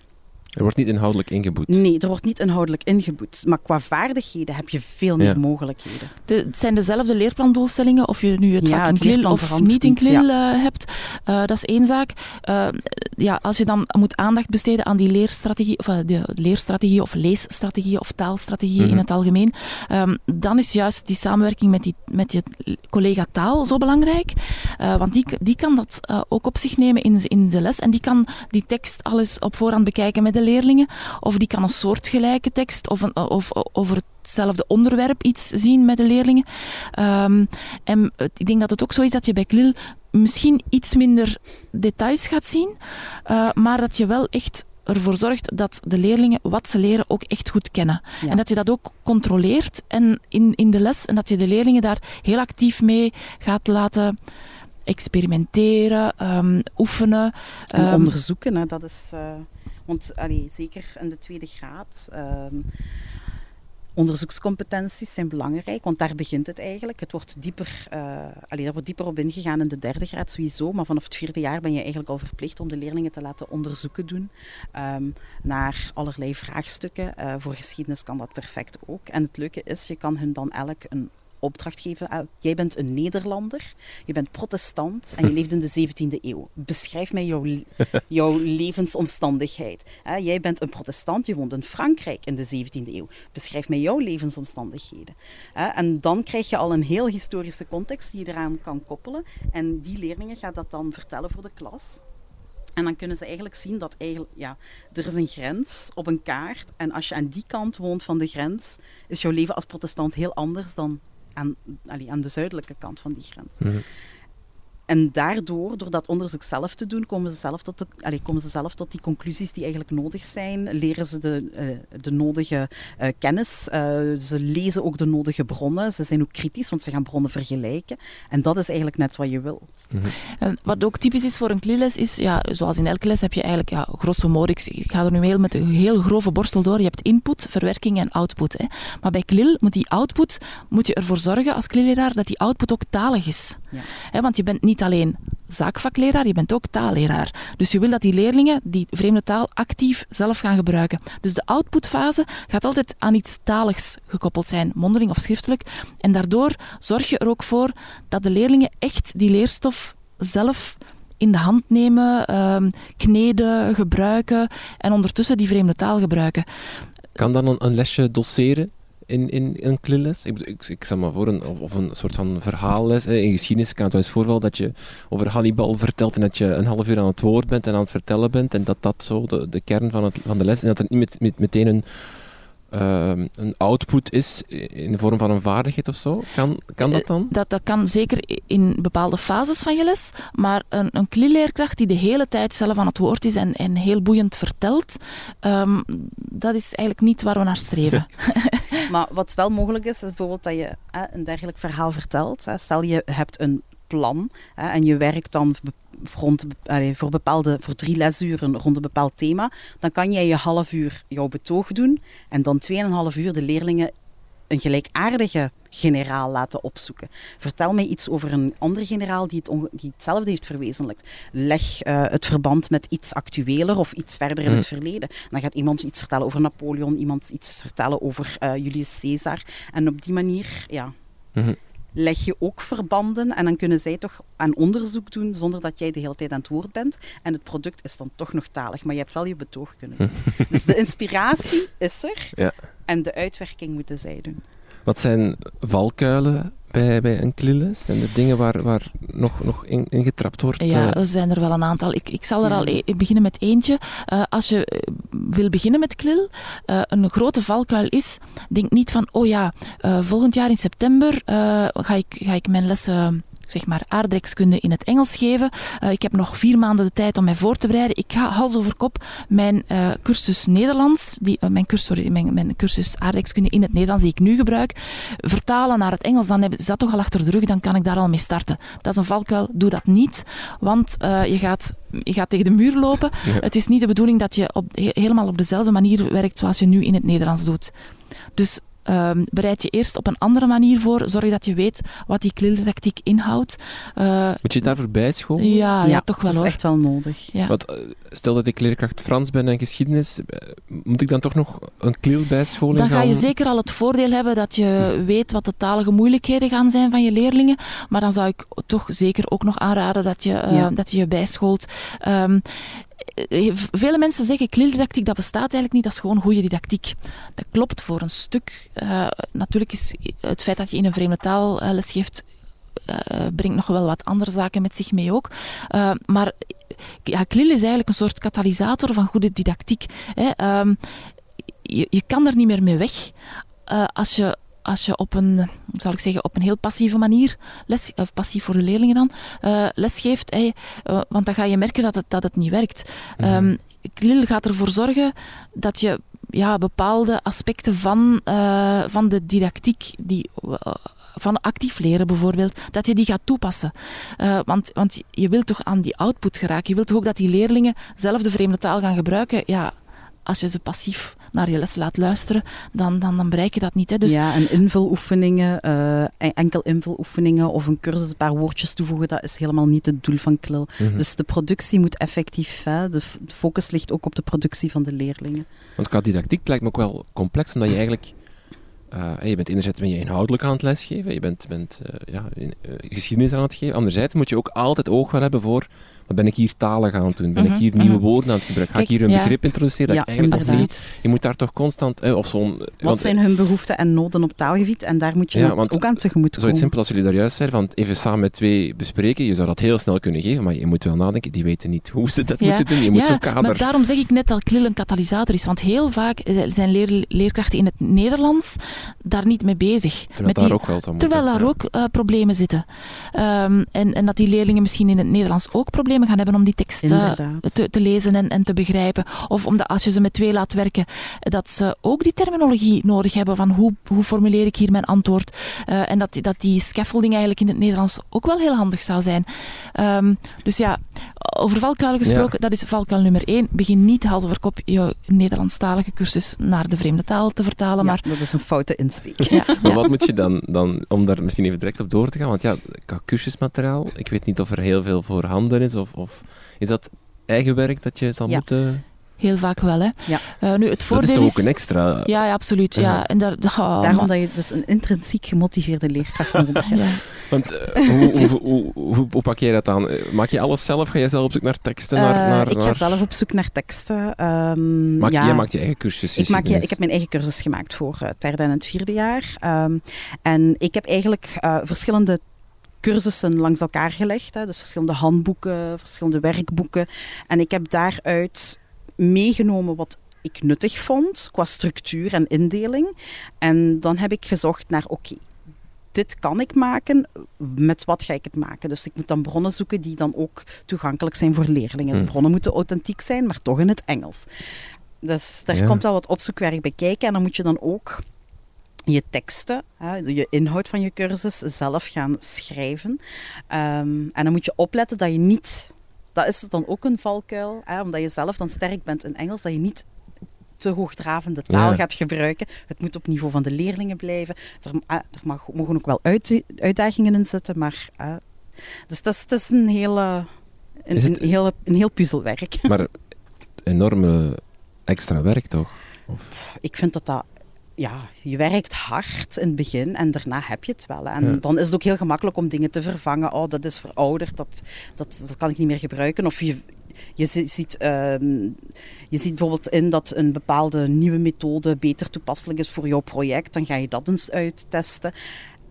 er wordt niet inhoudelijk ingeboet. Nee, er wordt niet inhoudelijk ingeboet. Maar qua vaardigheden heb je veel meer mogelijkheden. De, het zijn dezelfde leerplandoelstellingen, of je nu het vak in KLIL of niet in KLIL uh, hebt. Uh, dat is één zaak. Uh, ja, als je dan moet aandacht besteden aan die leerstrategie, of de leerstrategie of leesstrategie of taalstrategie in mhm. het algemeen, um, dan is juist die samenwerking met, die, met je collega taal zo belangrijk. want die, die kan dat ook op zich nemen in, in de les en die kan die tekst alles op voorhand bekijken met de leerlingen. Of die kan een soortgelijke tekst of, een, of over hetzelfde onderwerp iets zien met de leerlingen. Um, en ik denk dat het ook zo is dat je bij KLIL misschien iets minder details gaat zien, uh, maar dat je wel echt ervoor zorgt dat de leerlingen wat ze leren ook echt goed kennen. En dat je dat ook controleert en in, in de les en dat je de leerlingen daar heel actief mee gaat laten experimenteren, um, oefenen. En um, onderzoeken, hè, dat is... Uh want allee, zeker in de tweede graad. Um, onderzoekscompetenties zijn belangrijk, want daar begint het eigenlijk. Het wordt dieper, uh, allee, er wordt dieper op ingegaan in de derde graad sowieso, maar vanaf het vierde jaar ben je eigenlijk al verplicht om de leerlingen te laten onderzoeken doen um, naar allerlei vraagstukken. Uh, voor geschiedenis kan dat perfect ook. En het leuke is, je kan hun dan elk een opdracht geven. Ah, jij bent een Nederlander, je bent protestant en je leeft in de 17e eeuw. Beschrijf mij jouw, jouw levensomstandigheid. Ah, jij bent een protestant, je woont in Frankrijk in de 17e eeuw. Beschrijf mij jouw levensomstandigheden. Ah, en dan krijg je al een heel historische context die je eraan kan koppelen. En die leerlingen gaan dat dan vertellen voor de klas. En dan kunnen ze eigenlijk zien dat eigenlijk, ja, er is een grens op een kaart. En als je aan die kant woont van de grens, is jouw leven als protestant heel anders dan aan, aan de zuidelijke kant van die grens. Mhm. En daardoor, door dat onderzoek zelf te doen, komen ze zelf tot, de, allez, komen ze zelf tot die conclusies die eigenlijk nodig zijn. Leren ze de, uh, de nodige uh, kennis. Uh, ze lezen ook de nodige bronnen. Ze zijn ook kritisch, want ze gaan bronnen vergelijken. En dat is eigenlijk net wat je wil. Mm En wat ook typisch is voor een kli-les is, ja, zoals in elke les heb je eigenlijk, ja, grosso modo, ik ga er nu heel met een heel grove borstel door, je hebt input, verwerking en output. Hè. Maar bij klil moet die output, moet je ervoor zorgen als klileraar dat die output ook talig is. Ja. Hè, want je bent niet niet alleen zaakvakleraar, je bent ook taalleraar. Dus je wil dat die leerlingen die vreemde taal actief zelf gaan gebruiken. Dus de outputfase gaat altijd aan iets taligs gekoppeld zijn, mondeling of schriftelijk. En daardoor zorg je er ook voor dat de leerlingen echt die leerstof zelf in de hand nemen, um, kneden, gebruiken en ondertussen die vreemde taal gebruiken. Kan dan een lesje doseren? In, in een klimles? Ik, ik, ik stel maar voor, een, of, of, een soort van verhaalles. In geschiedenis kan het wel eens voorvallen dat je over Hannibal vertelt en dat je een half uur aan het woord bent en aan het vertellen bent en dat dat zo de, de kern van, het, van de les en dat er niet met, met, meteen een Ehm, een output is in de vorm van een vaardigheid of zo? Kan, kan dat dan? Eh, dat, dat kan zeker in bepaalde fases van je les, maar een, een leerkracht die de hele tijd zelf aan het woord is en, en heel boeiend vertelt, um, dat is eigenlijk niet waar we naar streven. maar wat wel mogelijk is, is bijvoorbeeld dat je een dergelijk verhaal vertelt. Stel je hebt een plan en je werkt dan rond, voor, bepaalde, voor drie lesuren rond een bepaald thema, dan kan jij je half uur jouw betoog doen en dan tweeënhalf uur de leerlingen een gelijkaardige generaal laten opzoeken. Vertel mij iets over een andere generaal die, het die hetzelfde heeft verwezenlijkt. Leg uh, het verband met iets actueler of iets verder in het hmm. verleden. Dan gaat iemand iets vertellen over Napoleon, iemand iets vertellen over uh, Julius Caesar. En op die manier, ja. Mm leg je ook verbanden en dan kunnen zij toch aan onderzoek doen zonder dat jij de hele tijd aan het woord bent. En het product is dan toch nog talig, maar je hebt wel je betoog kunnen doen. dus de inspiratie is er ja. en de uitwerking moeten zij doen. Wat zijn valkuilen bij, bij een kliles? En de dingen waar, waar nog, nog in, in getrapt wordt? Ja, er zijn er wel een aantal. Ik, ik zal er al e beginnen met eentje. Uh, als je eh, wil beginnen met klil, uh, een grote valkuil is, denk niet van, oh ja, volgend jaar in september ga, ik, ga ik mijn lessen zeg maar aardrijkskunde in het Engels geven. Uh, ik heb nog vier maanden de tijd om mij voor te bereiden. Ik ga hals over kop mijn uh, cursus Nederlands, die, uh, mijn, cursus, sorry, mijn, mijn cursus aardrijkskunde in het Nederlands die ik nu gebruik, vertalen naar het Engels. Dan heb, is dat toch al achter de rug, dan kan ik daar al mee starten. Dat is een valkuil, doe dat niet, want je, gaat, je gaat tegen de muur lopen. Het is niet de bedoeling dat je op, helemaal op dezelfde manier werkt zoals je nu in het Nederlands doet. Dus Um, bereid je eerst op een andere manier voor. Zorg dat je weet wat die klildidactiek inhoudt. Uh, Moet je daarvoor bijscholen? Ja, ja, toch wel dat is echt wel nodig. Ja. Wat, eh, stel dat ik leerkracht Frans ben en geschiedenis, eh, moet ik dan toch nog een klil bijscholing Dan ga je zeker al het voordeel hebben dat je weet wat de talige moeilijkheden gaan zijn van je leerlingen. Maar dan zou ik toch zeker ook nog aanraden dat je uh, dat je, je bijscholt. Um, eh, vele mensen zeggen klildidactiek, dat bestaat eigenlijk niet, dat is gewoon goede didactiek. Dat klopt voor een stuk. Uh, natuurlijk is het feit dat je in een vreemde taal uh, lesgeeft, brengt nog wel wat andere zaken met zich mee ook. maar ja, is eigenlijk een soort katalysator van goede didactiek. Hè. Um, je, je kan er niet meer mee weg als je als je op een, zal ik zeggen, op een heel passieve manier, les, of passief voor de leerlingen dan, uh, lesgeeft. Hey, uh, want dan ga je merken dat het, dat het niet werkt. Mm um, gaat ervoor zorgen dat je ja, bepaalde aspecten van, uh, van de didactiek, die, van actief leren bijvoorbeeld, dat je die gaat toepassen. Uh, want, want je wilt toch aan die output geraken. Je wilt toch ook dat die leerlingen zelf de vreemde taal gaan gebruiken. Ja, als je ze passief naar je les laat luisteren, dan, dan, dan bereik je dat niet. Hè. Dus ja, en invuloefeningen, uh, enkel invuloefeningen of een cursus, een paar woordjes toevoegen, dat is helemaal niet het doel van KLIL. Mhm. Dus de productie moet effectief, hè, de, focus ligt ook op de productie van de leerlingen. Want qua didactiek lijkt me ook wel complex, omdat je eigenlijk uh, je bent enerzijds ben je inhoudelijk aan het lesgeven, je bent, bent uh, ja, in, uh, geschiedenis aan het geven. Anderzijds moet je ook altijd oog wel hebben voor ben ik hier talen gaan doen? Ben ik mhm, hier nieuwe mhm. woorden aan het gebruiken? Ga ik hier een begrip introduceren dat ik eigenlijk nog niet... Je moet daar toch constant... Eh, of zo'n, wat zijn hun behoeften en noden op taalgebied? En daar moet je ja, ook aan tegemoet komen. Zoiets simpel als jullie daar juist zeiden, van even samen met twee bespreken, je zou dat heel snel kunnen geven, maar je moet wel nadenken, die weten niet hoe ze dat moeten doen. Je moet zo'n kader... Maar daarom zeg ik net dat KLIL een katalysator is, want heel vaak eh, zijn leer, leerkrachten in het Nederlands daar niet mee bezig. Terwijl met daar die, ook wel Terwijl daar ook uh, problemen zitten. Um, en, en dat die leerlingen misschien in het Nederlands ook problemen problemen gaan hebben om die tekst te, te, lezen en, en te begrijpen. Of omdat als je ze met twee laat werken, dat ze ook die terminologie nodig hebben van hoe, hoe formuleer ik hier mijn antwoord. Uh, en dat, dat die scaffolding eigenlijk in het Nederlands ook wel heel handig zou zijn. Um, dus ja, over valkuilen gesproken, dat is valkuil nummer één. Begin niet hals over kop je Nederlandstalige cursus naar de vreemde taal te vertalen. Ja, maar... dat is een foute insteek. Ja. maar wat moet je dan, dan, om daar misschien even direct op door te gaan? Want ja, qua cursusmateriaal, ik weet niet of er heel veel voorhanden is, of, of is dat eigen werk dat je zal moeten... Heel vaak wel, hè. Ja. Uh, nu, het voordeel dat is toch ook een extra... Ja, ja absoluut. Ja. En daar, oh, Daarom dat je dus een intrinsiek gemotiveerde leerkracht nodig hebt. ja. Want uh, hoe, hoe, hoe, hoe, pak jij dat aan? Maak je alles zelf? Ga je zelf op zoek naar teksten? Naar, uh, naar, ik ga zelf op zoek naar teksten. Um, maak, ja. Jij maakt je eigen cursus? Ik, maak je, ik heb mijn eigen cursus gemaakt voor het derde en het vierde jaar. Um, en ik heb eigenlijk verschillende cursussen langs elkaar gelegd. Hè, dus verschillende handboeken, verschillende werkboeken. En ik heb daaruit meegenomen wat ik nuttig vond qua structuur en indeling. En dan heb ik gezocht naar, oké, dit kan ik maken, met wat ga ik het maken? Dus ik moet dan bronnen zoeken die dan ook toegankelijk zijn voor leerlingen. De hmm. bronnen moeten authentiek zijn, maar toch in het Engels. Dus daar komt al wat opzoekwerk bij kijken. En dan moet je dan ook je teksten, je inhoud van je cursus zelf gaan schrijven. Um, en dan moet je opletten dat je niet dat is dan ook een valkuil, hè, omdat je zelf dan sterk bent in Engels, dat je niet te hoogdravende taal gaat gebruiken. Het moet op niveau van de leerlingen blijven. Er, er mag, mogen ook wel uit, uitdagingen in zitten, maar... Uh, dus dat is, dat is een, hele, een, een, heel, een heel puzzelwerk. Maar enorme extra werk, toch? Of? Ik vind dat dat ja, je werkt hard in het begin en daarna heb je het wel. En dan is het ook heel gemakkelijk om dingen te vervangen. Oh, dat is verouderd, dat, dat, dat kan ik niet meer gebruiken. Of je, je ziet, ehm, je ziet bijvoorbeeld in dat een bepaalde nieuwe methode beter toepasselijk is voor jouw project. Dan ga je dat eens uittesten.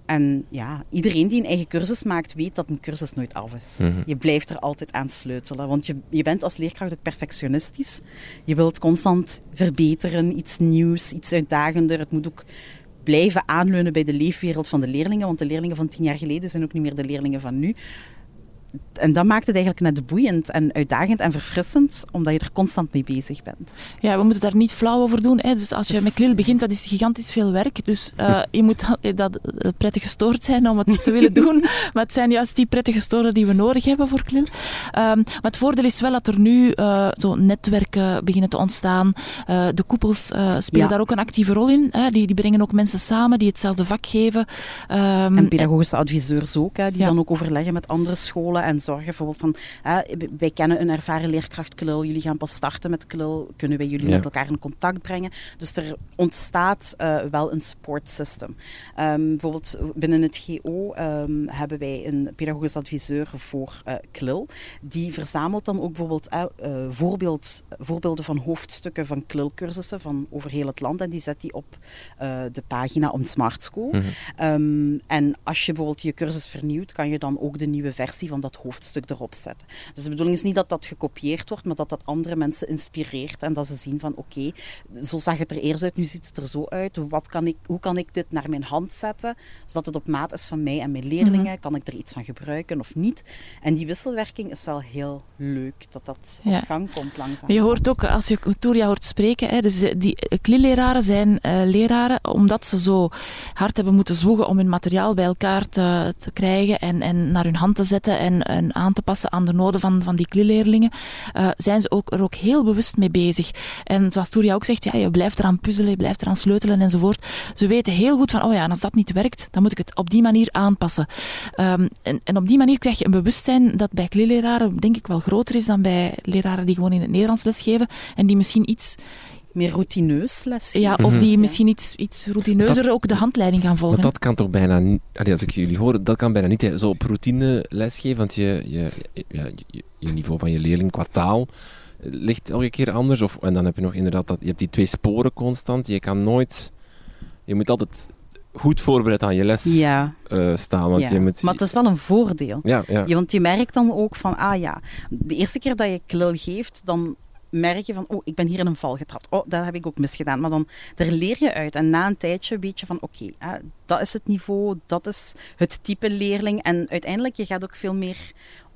En ja, iedereen die een eigen cursus maakt, weet dat een cursus nooit af is. Mhm. Je blijft er altijd aan sleutelen. Want je, je bent als leerkracht ook perfectionistisch. Je wilt constant verbeteren, iets nieuws, iets uitdagender. Het moet ook blijven aanleunen bij de leefwereld van de leerlingen. Want de leerlingen van tien jaar geleden zijn ook niet meer de leerlingen van nu en dat maakt het eigenlijk net boeiend en uitdagend en verfrissend, omdat je er constant mee bezig bent. Ja, we moeten daar niet flauw over doen. Hè. Dus als je dus... met Klil begint, dat is gigantisch veel werk. Dus uh, je moet dat, uh, prettig gestoord zijn om het te willen doen. Maar het zijn juist die prettige storen die we nodig hebben voor Klil. Um, maar het voordeel is wel dat er nu uh, zo netwerken beginnen te ontstaan. de koepels spelen ja. daar ook een actieve rol in. Hè. Die, die brengen ook mensen samen die hetzelfde vak geven. Um, en pedagogische adviseurs ook, hè, die ja. dan ook overleggen met andere scholen en zorgen bijvoorbeeld van, wij kennen een ervaren leerkracht KLUL, jullie gaan pas starten met KLUL, kunnen wij jullie met elkaar in contact brengen? Dus er ontstaat uh, wel een support system. Um, bijvoorbeeld binnen het GO um, hebben wij een pedagogisch adviseur voor uh, KLUL, die verzamelt dan ook bijvoorbeeld uh, voorbeeld, voorbeelden van hoofdstukken van KLUL-cursussen van over heel het land en die zet die op de pagina om Smart School. Mm -hmm. um, en als je bijvoorbeeld je cursus vernieuwt, kan je dan ook de nieuwe versie van dat hoofdstuk stuk erop zetten. Dus de bedoeling is niet dat dat gekopieerd wordt, maar dat dat andere mensen inspireert en dat ze zien van oké, zo zag het er eerst uit, nu ziet het er zo uit. Wat kan ik, hoe kan ik dit naar mijn hand zetten, zodat het op maat is van mij en mijn leerlingen? Mhm. Kan ik er iets van gebruiken of niet? En die wisselwerking is wel heel leuk, dat dat op gang komt langzaam. Je hoort ook, als je Touria hoort spreken, hè, dus die kli-leraren zijn uh, leraren omdat ze zo hard hebben moeten zwoegen om hun materiaal bij elkaar te, te krijgen en, en naar hun hand te zetten en, en aan te passen aan de noden van, van die kli-leerlingen, uh, zijn ze ook, er ook heel bewust mee bezig. En zoals Touria ook zegt, ja, je blijft eraan puzzelen, je blijft eraan sleutelen enzovoort. Ze weten heel goed van, oh ja, en als dat niet werkt, dan moet ik het op die manier aanpassen. Um, en, en op die manier krijg je een bewustzijn dat bij kli-leraren denk ik wel groter is dan bij leraren die gewoon in het Nederlands lesgeven en die misschien iets meer routineus lesgeven. Ja, of die misschien iets, iets routineuzer dat, ook de handleiding gaan volgen. Maar dat kan toch bijna niet, als ik jullie hoor, dat kan bijna niet zo op routine lesgeven, want je, je, ja, je, je niveau van je leerling qua taal ligt elke keer anders. Of, en dan heb je nog inderdaad dat, je hebt die twee sporen constant. Je kan nooit, je moet altijd goed voorbereid aan je les ja. uh, staan. Want ja. je moet... Maar het is wel een voordeel. Ja, ja. Je, want je merkt dan ook van, ah ja, de eerste keer dat je klil geeft, dan merk je van, oh, ik ben hier in een val getrapt. Oh, dat heb ik ook misgedaan. Maar dan, daar leer je uit. En na een tijdje weet je van, oké, dat is het niveau, dat is het type leerling. En uiteindelijk, je gaat ook veel meer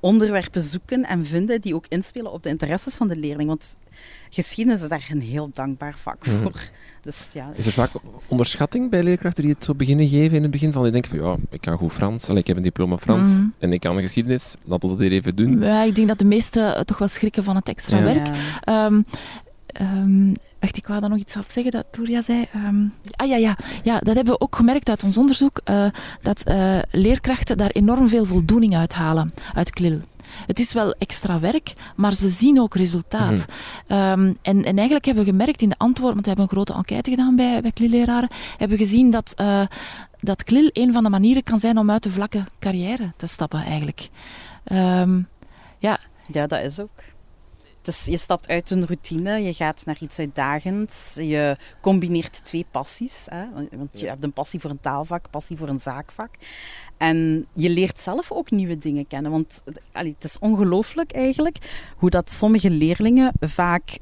onderwerpen zoeken en vinden die ook inspelen op de interesses van de leerling. Want geschiedenis is daar een heel dankbaar vak Mhm. voor. Dus, ja. Is er vaak onderschatting bij leerkrachten die het zo beginnen geven in het begin? Van die denken van ja, ik kan goed Frans, Allee, ik heb een diploma Frans Mhm. en ik kan geschiedenis, laten we dat hier even doen. Ja, ik denk dat de meesten toch wel schrikken van het extra Ja. werk. Ja. Ehm, ehm, wacht, ik wou daar nog iets op zeggen dat Toria zei. Ehm, ah ja, ja, ja, dat hebben we ook gemerkt uit ons onderzoek, eh, dat eh, leerkrachten daar enorm veel voldoening uithalen uit KLIL. Het is wel extra werk, maar ze zien ook resultaat. Ehm, en, en eigenlijk hebben we gemerkt in de antwoorden, want we hebben een grote enquête gedaan bij, bij KLIL-leraren, hebben we gezien dat, eh, dat KLIL een van de manieren kan zijn om uit de vlakke carrière te stappen eigenlijk. Ehm, ja, Ja, dat is ook. Dus je stapt uit een routine, je gaat naar iets uitdagends, je combineert twee passies. Hè? Want je hebt een passie voor een taalvak, passie voor een zaakvak. En je leert zelf ook nieuwe dingen kennen. Want allee, het is ongelooflijk eigenlijk hoe dat sommige leerlingen vaak,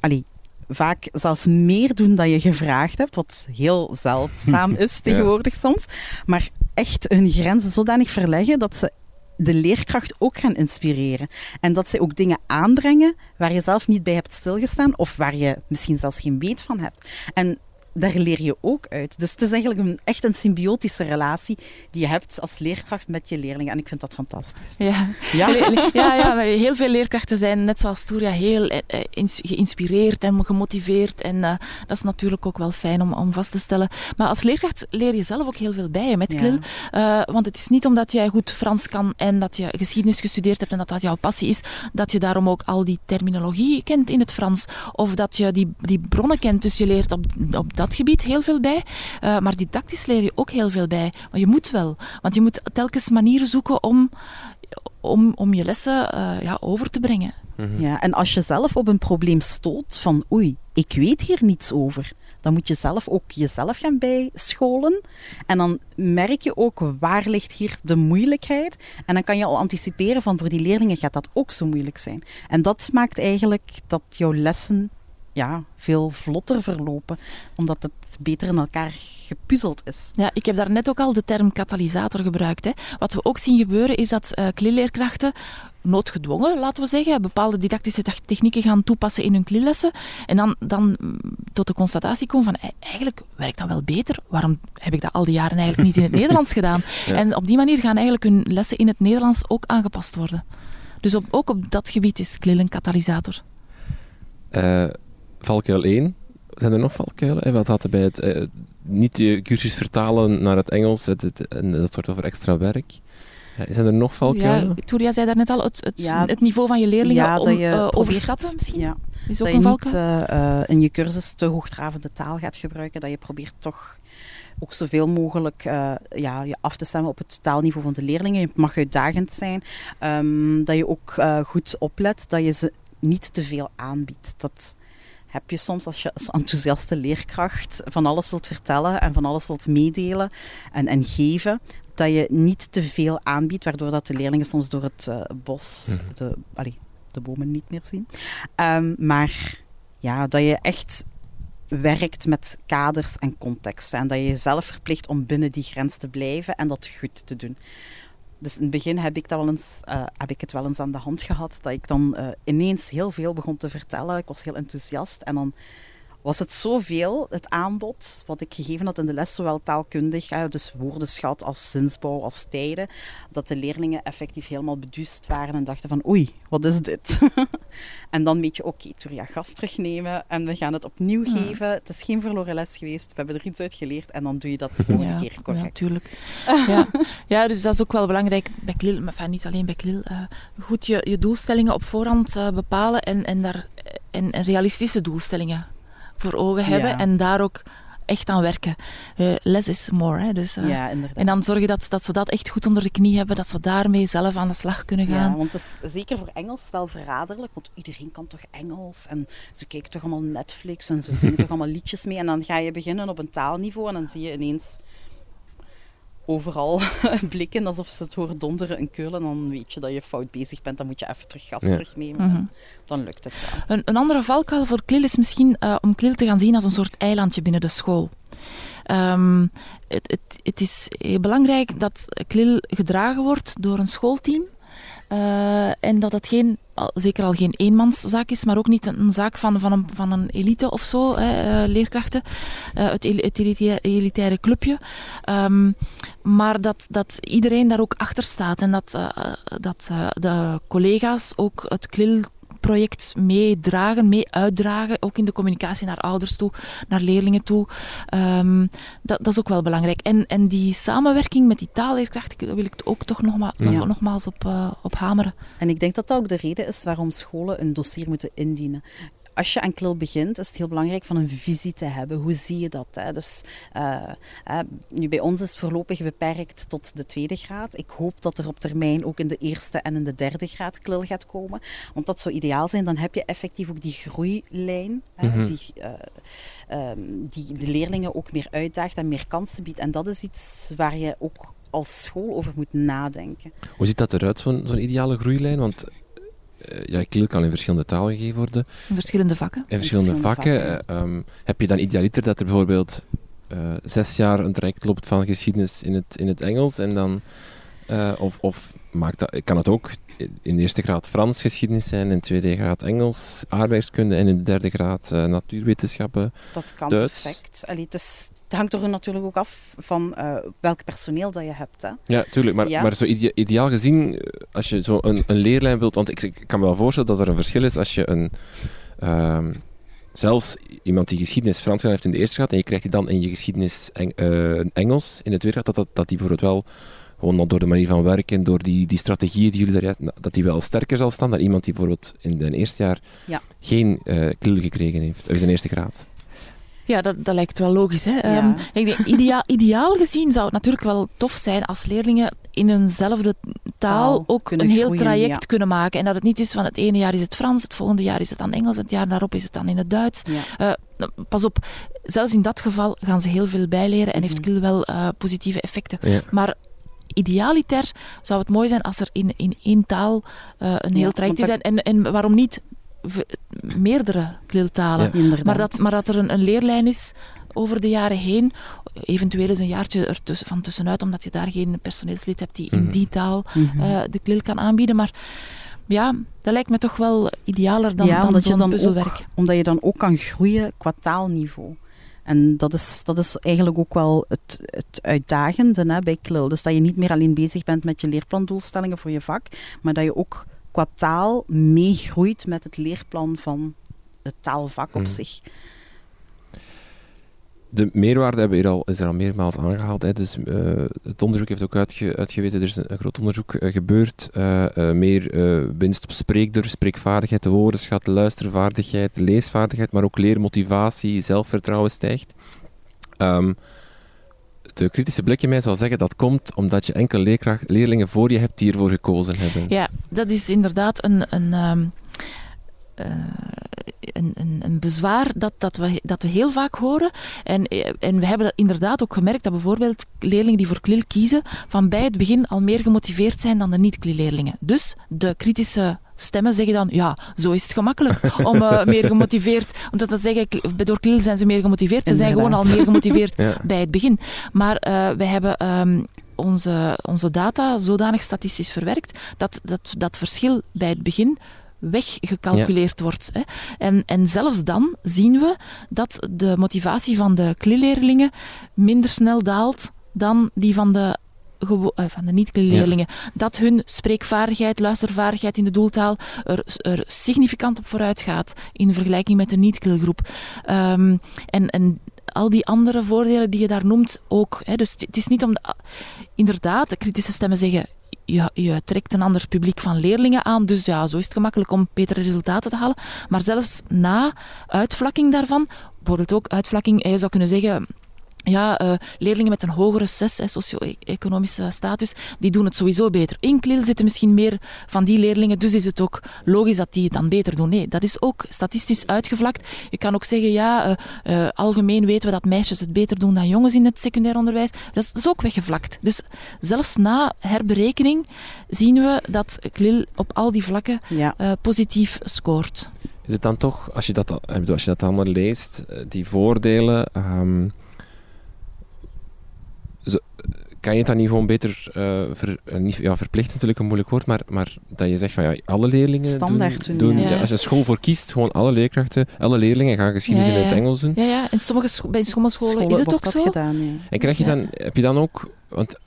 allee, vaak zelfs meer doen dan je gevraagd hebt. Wat heel zeldzaam is tegenwoordig soms. Maar echt hun grenzen zodanig verleggen dat ze de leerkracht ook gaan inspireren. En dat ze ook dingen aanbrengen waar je zelf niet bij hebt stilgestaan of waar je misschien zelfs geen weet van hebt. En daar leer je ook uit. Dus het is eigenlijk een, echt een symbiotische relatie die je hebt als leerkracht met je leerlingen. En ik vind dat fantastisch. Ja. Ja. Ja, ja, heel veel leerkrachten zijn, net zoals Toria, heel eh, eh, geïnspireerd en gemotiveerd. En eh, dat is natuurlijk ook wel fijn om, om vast te stellen. Maar als leerkracht leer je zelf ook heel veel bij je met Ja. KLIL. Want het is niet omdat jij goed Frans kan en dat je geschiedenis gestudeerd hebt en dat dat jouw passie is, dat je daarom ook al die terminologie kent in het Frans. Of dat je die, die bronnen kent. Dus je leert op, op dat gebied heel veel bij. Eh, maar didactisch leer je ook heel veel bij. Maar je moet wel. Want je moet telkens manieren zoeken om, om, om je lessen eh, ja, over te brengen. Ja, en als je zelf op een probleem stoot van oei, ik weet hier niets over, dan moet je zelf ook jezelf gaan bijscholen. En dan merk je ook waar ligt hier de moeilijkheid. En dan kan je al anticiperen van voor die leerlingen gaat dat ook zo moeilijk zijn. En dat maakt eigenlijk dat jouw lessen ja, veel vlotter verlopen, omdat het beter in elkaar gepuzzeld is. Ja, ik heb daarnet ook al de term katalysator gebruikt. Hè. Wat we ook zien gebeuren is dat uh, klilleerkrachten noodgedwongen, laten we zeggen, bepaalde didactische technieken gaan toepassen in hun klillessen. En dan, dan tot de constatatie komen van, eigenlijk werkt dat wel beter. Waarom heb ik dat al die jaren eigenlijk niet in het Nederlands gedaan? Ja. En op die manier gaan eigenlijk hun lessen in het Nederlands ook aangepast worden. Dus op, ook op dat gebied is KLIL een katalysator. Uh, valkuil 1. Zijn er nog valkuilen? En wat hadden bij het uh, niet je cursus vertalen naar het Engels het, het, en dat soort over extra werk? Ja, zijn er nog valkuilen? Ja, Touria zei daarnet al, het, het, ja, het niveau van je leerlingen ja, om, dat je uh, probeert, overschatten misschien? Ja. Is dat ook je een valkuil? niet uh, in je cursus te hoogdravende taal gaat gebruiken, dat je probeert toch ook zoveel mogelijk uh, ja, je af te stemmen op het taalniveau van de leerlingen. Je mag uitdagend zijn. Um, dat je ook uh, goed oplet dat je ze niet te veel aanbiedt. Dat heb je soms als je als enthousiaste leerkracht van alles wilt vertellen en van alles wilt meedelen en, en geven. Dat je niet te veel aanbiedt, waardoor dat de leerlingen soms door het uh, bos mm -hmm. de, allee, de bomen niet meer zien. Um, maar ja, dat je echt werkt met kaders en contexten. En dat je jezelf verplicht om binnen die grens te blijven en dat goed te doen. Dus in het begin heb ik, dat wel eens, uh, heb ik het wel eens aan de hand gehad. Dat ik dan uh, ineens heel veel begon te vertellen. Ik was heel enthousiast. En dan was het zoveel, het aanbod, wat ik gegeven had in de les, zowel taalkundig, dus woordenschat als zinsbouw, als tijden, dat de leerlingen effectief helemaal beduust waren en dachten van oei, wat is dit? en dan weet je, oké, okay, Turia, gas terugnemen en we gaan het opnieuw ja. geven. Het is geen verloren les geweest, we hebben er iets uit geleerd en dan doe je dat de volgende ja, keer correct. Ja, natuurlijk. ja. ja, dus dat is ook wel belangrijk bij KLIL, maar enfin, niet alleen bij KLIL. Uh, goed je, je doelstellingen op voorhand uh, bepalen en, en, daar, en, en realistische doelstellingen voor ogen hebben ja. en daar ook echt aan werken. Uh, less is more. Hè? Dus, uh, ja, inderdaad. En dan zorgen dat, dat ze dat echt goed onder de knie hebben, dat ze daarmee zelf aan de slag kunnen gaan. Ja, want het is zeker voor Engels wel verraderlijk, want iedereen kan toch Engels en ze kijken toch allemaal Netflix en ze zingen toch allemaal liedjes mee en dan ga je beginnen op een taalniveau en dan zie je ineens overal blikken alsof ze het horen donderen en keulen. Dan weet je dat je fout bezig bent. Dan moet je even terug gas ja. terugnemen. Mm -hmm. Dan lukt het wel. Een, een andere valkuil voor KLIL is misschien uh, om KLIL te gaan zien als een soort eilandje binnen de school. Ehm, het, het, het, is belangrijk dat KLIL gedragen wordt door een schoolteam. Uh, en dat het geen, zeker al geen eenmanszaak is, maar ook niet een, zaak van, van, een, van een elite of zo, hè, uh, leerkrachten, uh, het, het elitaire clubje. Um, maar dat, dat iedereen daar ook achter staat en dat, dat de collega's ook het KLIL project meedragen, mee uitdragen, ook in de communicatie naar ouders toe, naar leerlingen toe. Um, dat, dat, is ook wel belangrijk. En, en die samenwerking met die taalleerkrachten, daar wil ik ook toch nogma ja. nogmaals op, uh, op hameren. En ik denk dat dat ook de reden is waarom scholen een dossier moeten indienen als je aan KLIL begint, is het heel belangrijk van een visie te hebben. Hoe zie je dat? Hè? Dus, uh, nu bij ons is het voorlopig beperkt tot de tweede graad. Ik hoop dat er op termijn ook in de eerste en in de derde graad KLIL gaat komen. Want dat zou ideaal zijn. Dan heb je effectief ook die groeilijn. Hè, mhm. die, uh, um, die de leerlingen ook meer uitdaagt en meer kansen biedt. En dat is iets waar je ook als school over moet nadenken. Hoe ziet dat eruit, zo'n ideale groeilijn? Want ja, KLIL kan in verschillende talen gegeven worden. In verschillende vakken. In verschillende, vakken. Uh, um, heb je dan idealiter dat er bijvoorbeeld uh, zes jaar een traject loopt van geschiedenis in het, in het Engels en dan... of of maakt dat, kan het ook in de eerste graad Frans geschiedenis zijn, in de tweede graad Engels, aardrijkskunde en in de derde graad natuurwetenschappen, Dat kan Duits. perfect. Allee, het is het hangt er natuurlijk ook af van uh, welk personeel dat je hebt. Hè. Ja, tuurlijk. Maar, ja. maar zo ideaal gezien, eh, als je zo een, een leerlijn wilt... Want ik, ik, kan me wel voorstellen dat er een verschil is als je een... Um, zelfs iemand die geschiedenis Frans heeft in de eerste graad en je krijgt die dan in je geschiedenis Eng, uh, Engels in de tweede graad, dat, dat, dat die bijvoorbeeld wel gewoon door de manier van werken, door die, die strategieën die jullie daar dat die wel sterker zal staan dan iemand die bijvoorbeeld in het eerste jaar ja. geen uh, klil gekregen heeft, of zijn eerste graad. Ja, dat, dat lijkt wel logisch. Hè? Ja. Um, ik denk, ideaal, ideaal gezien zou het natuurlijk wel tof zijn als leerlingen in eenzelfde taal, ook een heel groeien, traject ja. kunnen maken. En dat het niet is van het ene jaar is het Frans, het volgende jaar is het dan Engels, het jaar daarop is het dan in het Duits. Ja. Uh, pas op, zelfs in dat geval gaan ze heel veel bijleren en heeft KIL wel uh, positieve effecten. Maar idealiter zou het mooi zijn als er in, in één taal uh, een heel traject is. En, en, en waarom niet meerdere kliltalen. Ja. Maar, dat, maar dat er een, een, leerlijn is over de jaren heen. Eventueel is een jaartje er tussen, van tussenuit, omdat je daar geen personeelslid hebt die in mhm. die taal uh, de klil kan aanbieden. Maar ja, dat lijkt me toch wel idealer dan, ja, dan zo'n puzzelwerk. Ook, omdat je dan ook kan groeien qua taalniveau. En dat is, dat is eigenlijk ook wel het, het uitdagende hè, bij KLIL. Dus dat je niet meer alleen bezig bent met je leerplandoelstellingen voor je vak, maar dat je ook qua taal meegroeit met het leerplan van het taalvak op mm. zich. De meerwaarde hebben hier al, is er al meermaals aangehaald. Hè. Dus, uh, het onderzoek heeft ook uitge, uitgewezen, er is een, een groot onderzoek uh, gebeurd. Uh, meer winst op spreekdur, spreekvaardigheid, de woordenschat, luistervaardigheid, leesvaardigheid, maar ook leermotivatie, zelfvertrouwen stijgt. Um, de kritische blik in mij zal zeggen dat komt omdat je enkele leerlingen voor je hebt die ervoor gekozen hebben. Ja, dat is inderdaad een, een, um, uh, een, een, een, bezwaar dat, dat, we, dat we heel vaak horen. En, en we hebben inderdaad ook gemerkt dat bijvoorbeeld leerlingen die voor KLIL kiezen, van bij het begin al meer gemotiveerd zijn dan de niet-KLIL-leerlingen. Dus de kritische stemmen zeggen dan, ja, zo is het gemakkelijk om uh, meer gemotiveerd... Want dat zeggen, door KLIL zijn ze meer gemotiveerd. Ze zijn gewoon al meer gemotiveerd bij het begin. Maar uh, wij hebben... Um, onze, onze data zodanig statistisch verwerkt dat, dat dat verschil bij het begin weggecalculeerd ja. wordt. Hè. En, en zelfs dan zien we dat de motivatie van de klilleerlingen minder snel daalt dan die van de eh, van de niet-leerlingen, ja. dat hun spreekvaardigheid, luistervaardigheid in de doeltaal er, er significant op vooruit gaat in vergelijking met de niet-klilgroep. Um, en, en al die andere voordelen die je daar noemt ook. Hè. Dus het is niet om... De, inderdaad, de kritische stemmen zeggen je, je, trekt een ander publiek van leerlingen aan. Dus ja, zo is het gemakkelijk om betere resultaten te halen. Maar zelfs na uitvlakking daarvan, bijvoorbeeld ook uitvlakking, je zou kunnen zeggen ja, uh, leerlingen met een hogere SES, socio-economische status, die doen het sowieso beter. In Klil zitten misschien meer van die leerlingen, dus is het ook logisch dat die het dan beter doen. Nee, dat is ook statistisch uitgevlakt. Je kan ook zeggen, ja, uh, uh, algemeen weten we dat meisjes het beter doen dan jongens in het secundair onderwijs. Dat is, dat is ook weggevlakt. Dus zelfs na herberekening zien we dat Klil op al die vlakken ja. positief scoort. Is het dan toch, als je dat, als je dat allemaal leest, die voordelen... Um kan je het dan niet gewoon beter uh, ver, uh, niet, ja, verplicht natuurlijk een moeilijk woord, maar, maar dat je zegt van ja, alle leerlingen Standaard doen, doen ja. als je school voor kiest, gewoon alle leerkrachten, alle leerlingen gaan geschiedenis in het Engels doen. Ja, ja. In sommige bij sommige scholen, scholen is het ook zo. Gedaan, en krijg je dan, heb je dan ook, want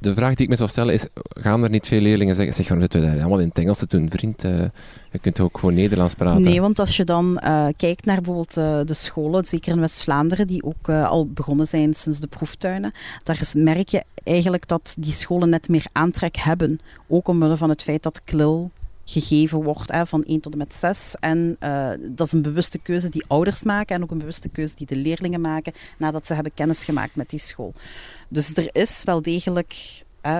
de vraag die ik me zou stellen is, gaan er niet veel leerlingen zeggen, zeg gewoon, we daar allemaal in het Engels te doen, vriend, uh, je kunt ook gewoon Nederlands praten. Nee, want als je dan uh, kijkt naar bijvoorbeeld uh, de scholen, zeker in West-Vlaanderen, die ook al begonnen zijn sinds de proeftuinen, daar merk je eigenlijk dat die scholen net meer aantrek hebben, ook omwille van het feit dat KLIL gegeven wordt hè, van 1 tot en met 6. En dat is een bewuste keuze die ouders maken en ook een bewuste keuze die de leerlingen maken nadat ze hebben kennis gemaakt met die school. Dus er is wel degelijk uh,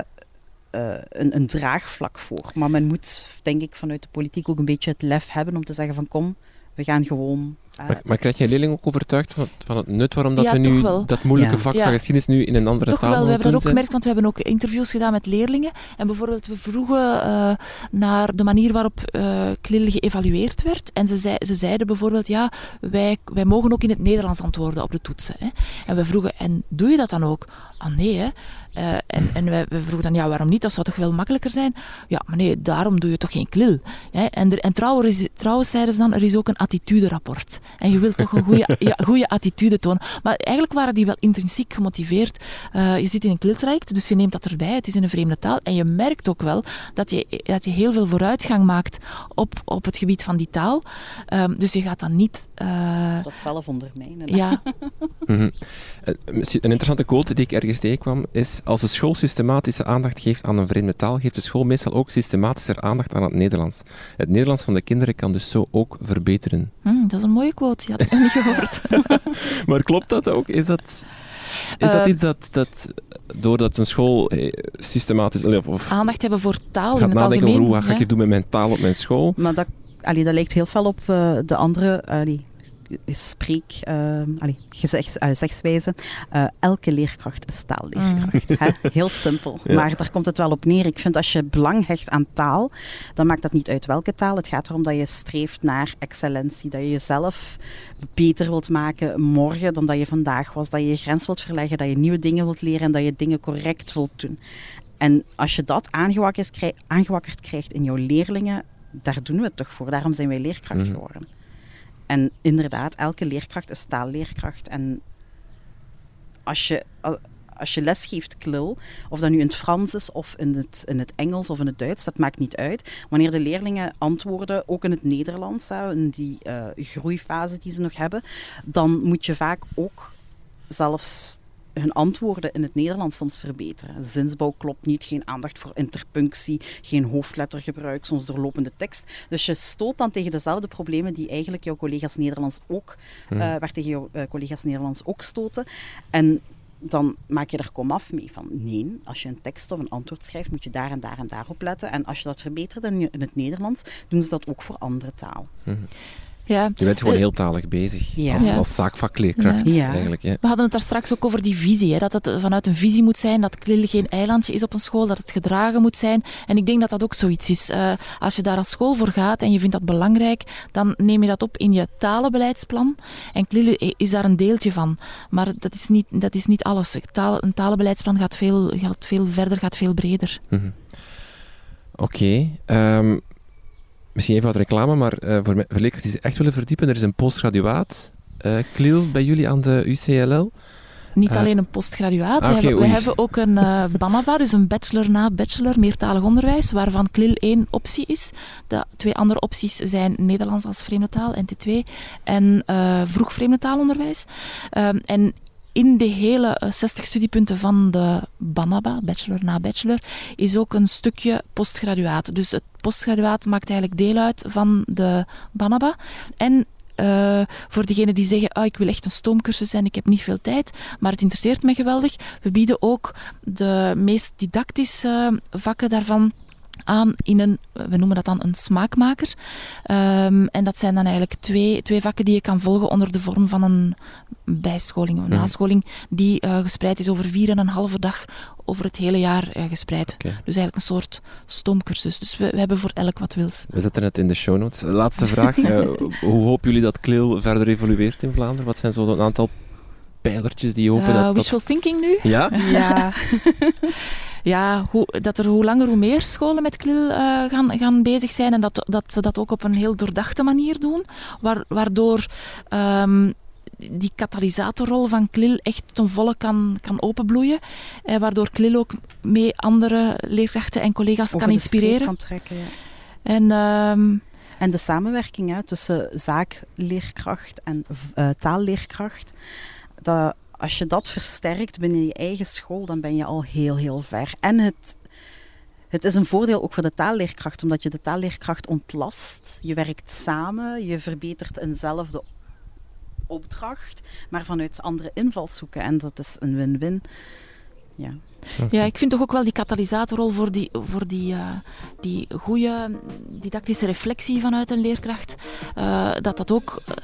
een, een, draagvlak voor. Maar men moet, denk ik, vanuit de politiek ook een beetje het lef hebben om te zeggen van kom, we gaan gewoon maar, maar krijg je leerling ook overtuigd van, van het nut waarom dat we nu dat moeilijke vak van geschiedenis nu in een andere toch taal wel. We hebben dat ook gemerkt, want we hebben ook interviews gedaan met leerlingen. En bijvoorbeeld, we vroegen uh, naar de manier waarop uh, KLIL geëvalueerd werd. En ze, zei, ze zeiden bijvoorbeeld, ja, wij, wij mogen ook in het Nederlands antwoorden op de toetsen. Hè. En we vroegen, en doe je dat dan ook? Ah nee, hè. Uh, en en we, we, vroegen dan, ja, waarom niet? Dat zou toch veel makkelijker zijn? Ja, maar nee, daarom doe je toch geen klil. Hè? En, er, en trouwens, trouwens, zeiden ze dan, er is ook een attituderapport. En je wilt toch een goede, ja, goede attitude tonen. Maar eigenlijk waren die wel intrinsiek gemotiveerd. Uh, je zit in een kliltraject, dus je neemt dat erbij. Het is in een vreemde taal. En je merkt ook wel dat je, dat je heel veel vooruitgang maakt op, op het gebied van die taal. Um, dus je gaat dan niet... Uh, dat zelf ondermijnen. Ja. mm -hmm. Een interessante quote die ik ergens tegenkwam is als de school systematische aandacht geeft aan een vreemde taal, geeft de school meestal ook systematischer aandacht aan het Nederlands. Het Nederlands van de kinderen kan dus zo ook verbeteren. Mm, dat is een mooie quote, die had ik niet gehoord. maar klopt dat ook? Is dat... Is dat uh, iets dat, dat doordat een school eh, systematisch... Of, of aandacht hebben voor taal gaat in het nadenken algemeen, over hoe ga ik het doen met mijn taal op mijn school? Maar dat, allee, dat lijkt heel veel op uh, de andere... Allee, spreek, uh, allee, gezegd, uh, zegswijze. Uh, elke leerkracht is taalleerkracht. Mm. Hè? Heel simpel. Ja. Maar daar komt het wel op neer. Ik vind als je belang hecht aan taal, dan maakt dat niet uit welke taal. Het gaat erom dat je streeft naar excellentie. Dat je jezelf beter wilt maken morgen dan dat je vandaag was. Dat je je grens wilt verleggen, dat je nieuwe dingen wilt leren en dat je dingen correct wilt doen. En als je dat aangewakkerd, krijg, aangewakkerd krijgt in jouw leerlingen, daar doen we het toch voor. Daarom zijn wij leerkracht mm. geworden. En inderdaad, elke leerkracht is taalleerkracht. En als je, als je lesgeeft klil, of dat nu in het Frans is, of in het, in het Engels of in het Duits, dat maakt niet uit. Wanneer de leerlingen antwoorden, ook in het Nederlands, in die uh, groeifase die ze nog hebben, dan moet je vaak ook zelfs hun antwoorden in het Nederlands soms verbeteren. Zinsbouw klopt niet, geen aandacht voor interpunctie, geen hoofdlettergebruik, soms doorlopende tekst. Dus je stoot dan tegen dezelfde problemen die eigenlijk jouw collega's Nederlands ook, hmm. uh, waar tegen jouw uh, collega's Nederlands ook stoten. En dan maak je er komaf mee van nee, als je een tekst of een antwoord schrijft, moet je daar en daar en daar op letten. En als je dat verbetert in, in het Nederlands, doen ze dat ook voor andere taal. Hmm. Ja. Je bent gewoon heel talig bezig, ja. als, als zaakvakleerkracht ja. eigenlijk. Ja. We hadden het daar straks ook over die visie, hè, dat het vanuit een visie moet zijn, dat KLIL geen eilandje is op een school, dat het gedragen moet zijn. En ik denk dat dat ook zoiets is. Uh, als je daar als school voor gaat en je vindt dat belangrijk, dan neem je dat op in je talenbeleidsplan. En KLIL is daar een deeltje van. Maar dat is niet, dat is niet alles. Taal, een talenbeleidsplan gaat veel, gaat veel verder, gaat veel breder. Mm -hmm. Oké. Okay. Um, misschien even wat reclame, maar uh, voor, voor leerkrachten die zich echt willen verdiepen, er is een postgraduaat uh, Kliel bij jullie aan de UCLL. Niet uh, alleen een postgraduaat, ah, okay, we, hebben, we hebben ook een uh, BANABA, dus een bachelor na bachelor meertalig onderwijs, waarvan KLIL één optie is. De twee andere opties zijn Nederlands als vreemde taal, NT2, en uh, vroeg vreemde taalonderwijs. Um, en in de hele 60 studiepunten van de BANABA, bachelor na bachelor, is ook een stukje postgraduaat. Dus het postgraduaat maakt eigenlijk deel uit van de BANABA. En uh, voor diegenen die zeggen, ah, ik wil echt een stoomcursus en ik heb niet veel tijd, maar het interesseert me geweldig. We bieden ook de meest didactische vakken daarvan aan in een, we noemen dat dan een smaakmaker. Um, en dat zijn dan eigenlijk twee, twee vakken die je kan volgen onder de vorm van een bijscholing of een mm. nascholing die uh, gespreid is over vier en een halve dag over het hele jaar uh, gespreid. Okay. Dus eigenlijk een soort stoomcursus. Dus we, we, hebben voor elk wat wils. We zetten het in de show notes. Laatste vraag. uh, hoe hopen jullie dat Kleel verder evolueert in Vlaanderen? Wat zijn zo een aantal pijlertjes die open. Uh, wishful thinking nu? Ja? Ja. ja, hoe, dat er hoe langer hoe meer scholen met KLIL uh, gaan, gaan bezig zijn en dat, dat ze dat ook op een heel doordachte manier doen, waardoor um, die katalysatorrol van KLIL echt ten volle kan, kan openbloeien. Eh, waardoor KLIL ook mee andere leerkrachten en collega's Over kan inspireren. kan trekken, ja. En, um, en de samenwerking hè, tussen zaakleerkracht en uh, taalleerkracht, dat, als je dat versterkt binnen je eigen school, dan ben je al heel, heel ver. En het, het is een voordeel ook voor de taalleerkracht, omdat je de taalleerkracht ontlast. Je werkt samen, je verbetert eenzelfde opdracht, maar vanuit andere invalshoeken. En dat is een win-win. Ja. Ja, ik vind toch ook wel die katalysatorrol voor die, voor die, uh, die goede didactische reflectie vanuit een leerkracht, uh, dat dat ook uh,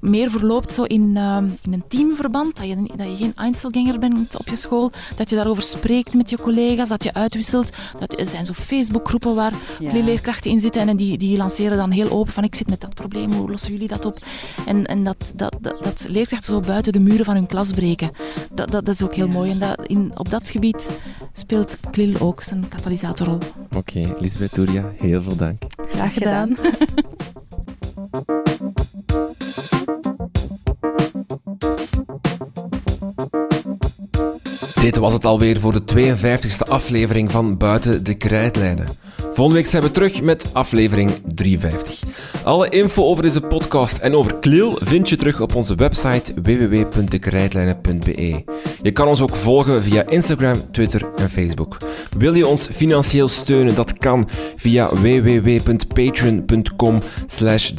meer verloopt zo in, in een teamverband, dat je, dat je geen Einzelganger bent op je school, dat je daarover spreekt met je collega's, dat je uitwisselt. Dat, er zijn zo Facebookgroepen waar ja. leerkrachten in zitten en die, die lanceren dan heel open van ik zit met dat probleem, hoe lossen jullie dat op? En, en dat, dat, dat, dat leerkrachten zo buiten de muren van hun klas breken, dat, dat, dat is ook heel ja. mooi. En dat, in, op dat gebied speelt Klil ook zijn katalysatorrol. Oké, okay, Lisbeth Touria, heel veel dank. Graag gedaan. Dit was het alweer voor de 52e aflevering van Buiten de Krijtlijnen. Volgende week zijn we terug met aflevering 53. Alle info over deze podcast en over Klil vind je terug op onze website www.dekrijtlijnen.be. Je kan ons ook volgen via Instagram, Twitter en Facebook. Wil je ons financieel steunen? Dat kan via www.patreon.com slash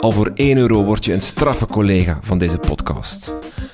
Al voor 1 euro word je een straffe collega van deze podcast.